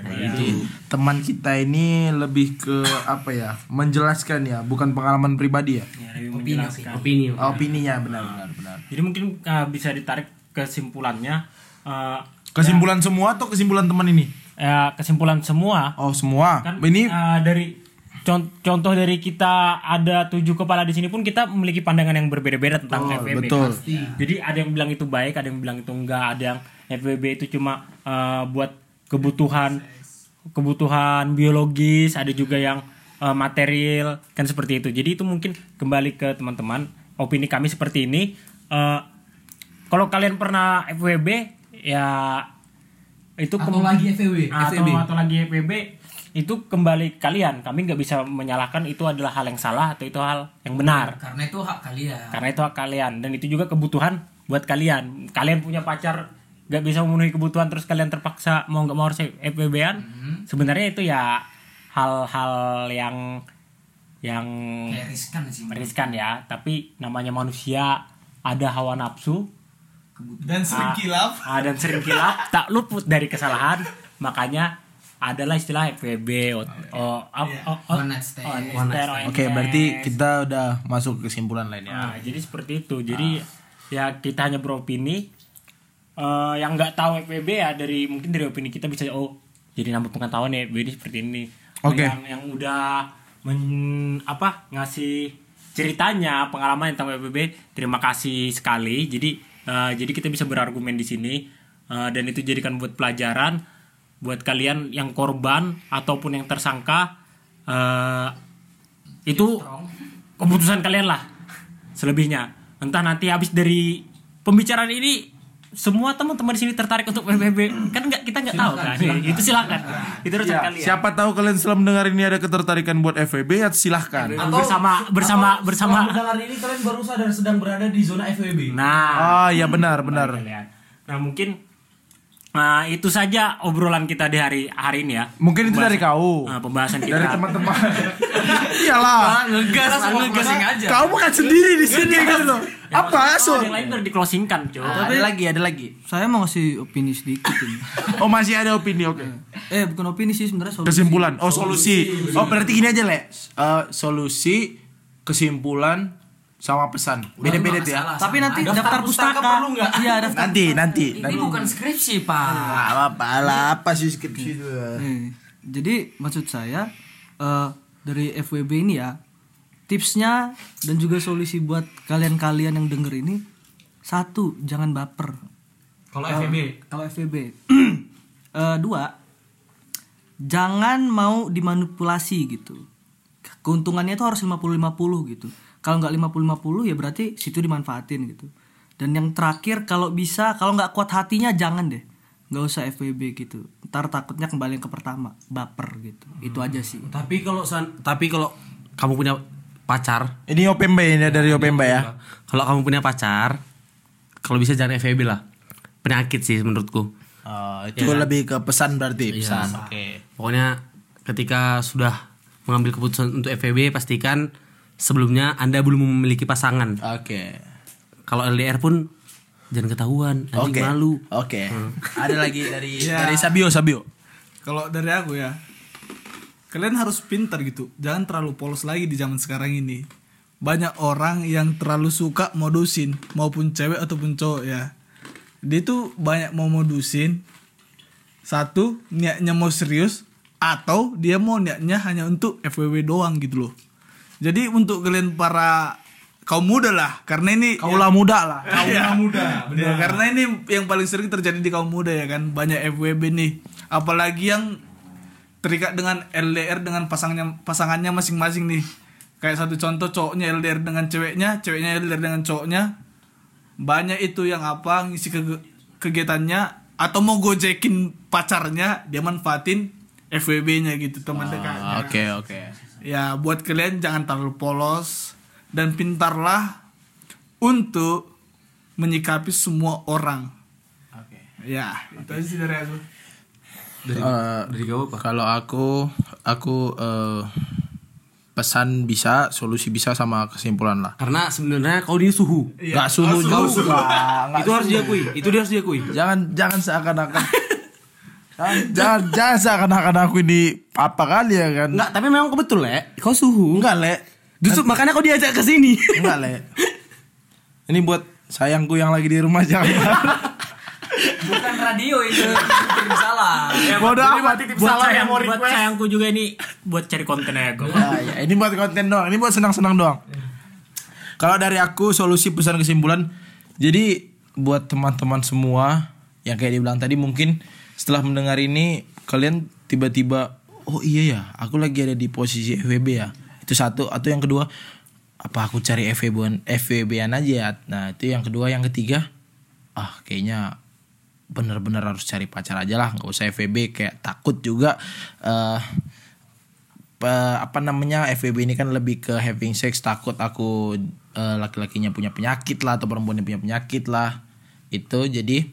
G: Berarti teman kita ini lebih ke apa ya? Menjelaskan ya, bukan pengalaman pribadi ya.
E: Ya, lebih menjelaskan.
A: Opini.
G: Opininya benar benar benar.
E: Jadi mungkin uh, bisa ditarik kesimpulannya uh,
G: Kesimpulan semua atau kesimpulan teman ini?
E: ya, kesimpulan semua
G: Oh, semua.
E: kan
G: ini
E: uh, dari contoh dari kita ada tujuh kepala di sini pun kita memiliki pandangan yang berbeda-beda tentang
G: Betul,
E: FWB.
G: betul.
E: Jadi ada yang bilang itu baik, ada yang bilang itu enggak, ada yang FWB itu cuma uh, buat kebutuhan kebutuhan biologis, ada juga yang uh, material kan seperti itu. Jadi itu mungkin kembali ke teman-teman opini kami seperti ini. Uh, kalau kalian pernah FWB ya itu
B: Atau lagi FWB,
E: atau,
B: FWB.
E: atau lagi FWB itu kembali kalian. Kami nggak bisa menyalahkan itu adalah hal yang salah atau itu hal yang benar.
B: Karena itu hak kalian.
E: karena itu hak kalian. Dan itu juga kebutuhan buat kalian. Kalian punya pacar nggak bisa memenuhi kebutuhan terus kalian terpaksa mau nggak mau harus FWB-an sebenarnya itu ya hal-hal yang yang
B: Kayak riskan sih.
E: meriskan ya. Tapi namanya manusia ada hawa nafsu.
F: Dan sering kilaf
E: Ah, dan sering kilap. Tak luput dari kesalahan. Makanya adalah istilah FWB o, o, ap- o- o-
B: One night stand.
E: one night stand,
G: Oke, berarti kita udah masuk ke kesimpulan lainnya.
E: Nah, jadi seperti itu. Jadi ya kita hanya beropini. Eh, yang nggak tahu FWB ya dari mungkin dari opini kita bisa oh jadi nambah pengetahuan ya FWB seperti ini.
G: Oke.
E: yang yang udah men, apa ngasih ceritanya pengalaman tentang FWB terima kasih sekali. Jadi eh, jadi kita bisa berargumen di sini. Eh, dan itu jadikan buat pelajaran buat kalian yang korban ataupun yang tersangka eh, itu keputusan kalian lah selebihnya. Entah nanti habis dari pembicaraan ini semua teman-teman di sini tertarik untuk PBB kan nggak kita nggak tahu kan? Itu silakan. Itu urusan kalian.
G: Siapa tahu kalian setelah mendengar ini ada ketertarikan buat FWB ya silahkan.
E: bersama bersama bersama.
A: mendengar ini kalian baru sadar sedang berada di zona FWB.
E: nah.
G: Ah, ya benar benar.
E: nah mungkin nah, itu saja obrolan kita di hari hari ini ya
G: Mungkin itu dari kau.
E: Nah, pembahasan kita
G: Dari teman-teman. *laughs* Iyalah.
B: ngegas, ngegas aja.
G: Kau bukan sendiri di sini gitu loh. Apa
E: Oh,
G: Sun?
E: yang lain udah di closingkan cuy
G: Ada lagi, ada lagi.
C: Saya mau ngasih opini sedikit ini. *laughs*
G: Oh, masih ada opini, oke.
C: Eh, bukan opini sih sebenarnya solusi.
G: Kesimpulan. Oh, solusi. Oh, berarti gini aja, Le. Eh, solusi, kesimpulan sama pesan. Beda-beda tuh ya.
C: Tapi nanti daftar, pustaka, perlu nggak? Iya, daftar.
G: Nanti, nanti.
B: Ini
G: nanti.
B: bukan skripsi, Pak.
G: Ah, apa lah, apa sih skripsi itu?
C: Eh, jadi maksud saya eh, dari FWB ini ya tipsnya dan juga solusi buat kalian-kalian yang denger ini satu jangan baper
A: Kalau FWB
C: kalau FWB *clears throat* Eh, dua jangan mau dimanipulasi gitu keuntungannya itu harus 50-50 gitu kalau nggak 50-50 ya berarti situ dimanfaatin gitu dan yang terakhir kalau bisa kalau nggak kuat hatinya jangan deh nggak usah FWB gitu ntar takutnya kembali ke pertama baper gitu itu aja sih
A: Tapi kalau san- tapi kalau kamu punya pacar,
G: Ini Opemba ini dari Opemba ya.
A: kalau kamu punya pacar, kalau bisa jangan FWB lah. Penyakit sih menurutku.
G: Oh, itu lebih ke pesan berarti, pesan. Oke.
A: Pokoknya ketika sudah mengambil keputusan untuk FWB pastikan sebelumnya Anda belum memiliki pasangan.
G: Oke.
A: Kalau LDR pun jangan ketahuan, nanti
G: Oke.
A: malu.
G: Oke. Ada lagi dari *laughs* dari Sabio, Sabio.
F: kalau dari aku ya kalian harus pintar gitu jangan terlalu polos lagi di zaman sekarang ini banyak orang yang terlalu suka modusin maupun cewek ataupun cowok ya dia tuh banyak mau modusin satu niatnya mau serius atau dia mau niatnya hanya untuk FWB doang gitu loh jadi untuk kalian para kaum muda lah karena ini
G: Kaulah muda lah. *laughs*
F: kaum muda benar karena ini yang paling sering terjadi di kaum muda ya kan banyak FWB nih apalagi yang terikat dengan LDR dengan pasangnya pasangannya masing-masing nih kayak satu contoh cowoknya LDR dengan ceweknya ceweknya LDR dengan cowoknya banyak itu yang apa ngisi ke- kegiatannya atau mau gojekin pacarnya dia manfaatin FWB-nya gitu teman dekatnya.
G: Oke oke.
F: Ya buat kalian jangan terlalu polos dan pintarlah untuk menyikapi semua orang.
G: Oke.
F: Ya, itu aja sih dari aku.
A: Dari
G: Eh,
A: dari kau apa?
G: Kalau aku aku eh, pesan bisa, solusi bisa sama kesimpulan lah.
A: Karena sebenarnya kau dia suhu.
G: Gak suhu juga.
A: itu harus diakui. Itu dia harus diakui.
G: Jangan jangan seakan-akan *laughs* jangan, jangan seakan-akan aku ini apa kali ya kan?
A: Enggak, tapi memang kau betul, Le. Kau suhu.
G: Enggak, Le.
A: Justru makanya kau diajak ke sini.
G: Enggak, Le. Ini buat sayangku yang lagi di rumah jangan.
B: Bukan radio itu titip salah.
G: Bodoh amat.
E: buat sayang, buat sayangku juga ini buat cari konten aja gue.
G: Ya, ya, ini buat konten doang. Ini buat senang-senang doang. Kalau dari aku solusi pesan kesimpulan, jadi buat teman-teman semua yang kayak dibilang tadi mungkin setelah mendengar ini kalian tiba-tiba oh iya ya, aku lagi ada di posisi FWB ya. Itu satu. Atau yang kedua apa aku cari FWB-an FWB-an aja ya. Nah, itu yang kedua, yang ketiga ah kayaknya bener-bener harus cari pacar aja lah. Nggak usah FWB kayak takut juga eh apa namanya FWB ini kan lebih ke having sex. Takut aku eh, laki-lakinya punya penyakit lah atau perempuannya punya penyakit lah. Itu. Jadi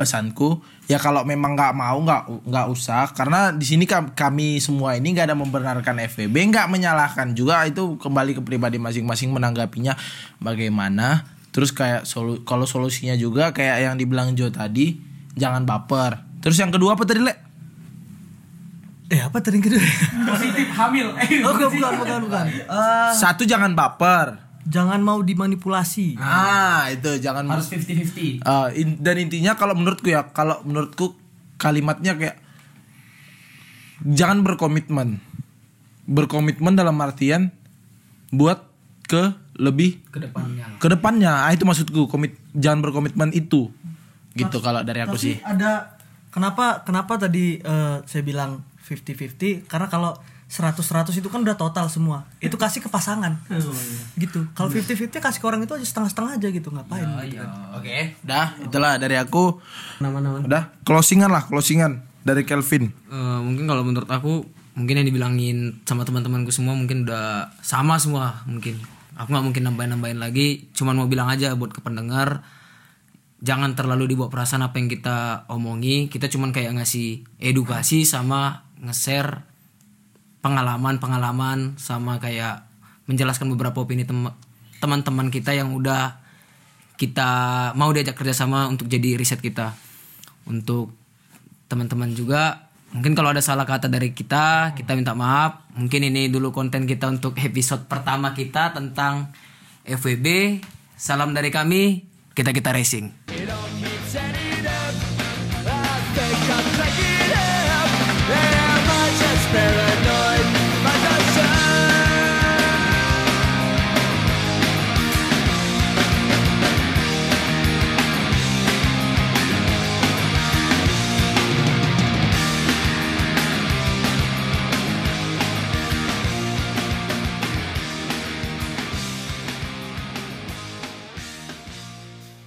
G: pesanku ya kalau memang nggak mau nggak nggak usah. Karena di sini kam- kami semua ini nggak ada membenarkan FWB nggak menyalahkan juga. Itu kembali ke pribadi masing-masing menanggapinya bagaimana. Terus kayak solu kalau solusinya juga kayak yang dibilang Jo tadi jangan baper. Terus yang kedua apa tadi le
C: Eh apa tadi yang kedua?
A: Positif hamil. Eh,
C: Oh, bukan, bukan, bukan, bukan. Eh,
G: satu jangan baper
C: jangan mau dimanipulasi.
G: ah itu jangan
A: harus 50-50.
G: Ah, in- dan intinya kalau menurutku ya kalau menurutku kalimatnya kayak jangan berkomitmen berkomitmen dalam artian buat ke lebih
B: Ke depannya.
G: ke depannya ah, itu maksudku komit jangan berkomitmen itu gitu kalau dari aku
C: Tapi
G: sih
C: ada kenapa kenapa tadi eh, saya bilang 50-50 karena kalau 100-100 itu kan udah total semua. Itu kasih ke pasangan. gitu. Kalau 50-50 kasih ke orang itu aja setengah-setengah aja gitu, ngapain? gitu kan.
G: oke dah itulah dari aku
A: Nama-nama.
G: udah closingan lah closingan dari Kelvin
B: Eh, mungkin kalau menurut aku mungkin yang dibilangin sama teman-temanku semua mungkin udah sama semua mungkin aku nggak mungkin nambahin-nambahin lagi cuman mau bilang aja buat ke pendengar jangan terlalu dibawa perasaan apa yang kita omongi kita cuman kayak ngasih edukasi sama nge-share pengalaman-pengalaman sama kayak menjelaskan beberapa opini tem- teman-teman kita yang udah kita mau diajak kerjasama untuk jadi riset kita. Untuk teman-teman juga mungkin kalau ada salah kata dari kita kita minta maaf. Mungkin ini dulu konten kita untuk episode pertama kita tentang FWB salam dari kami kita kita racing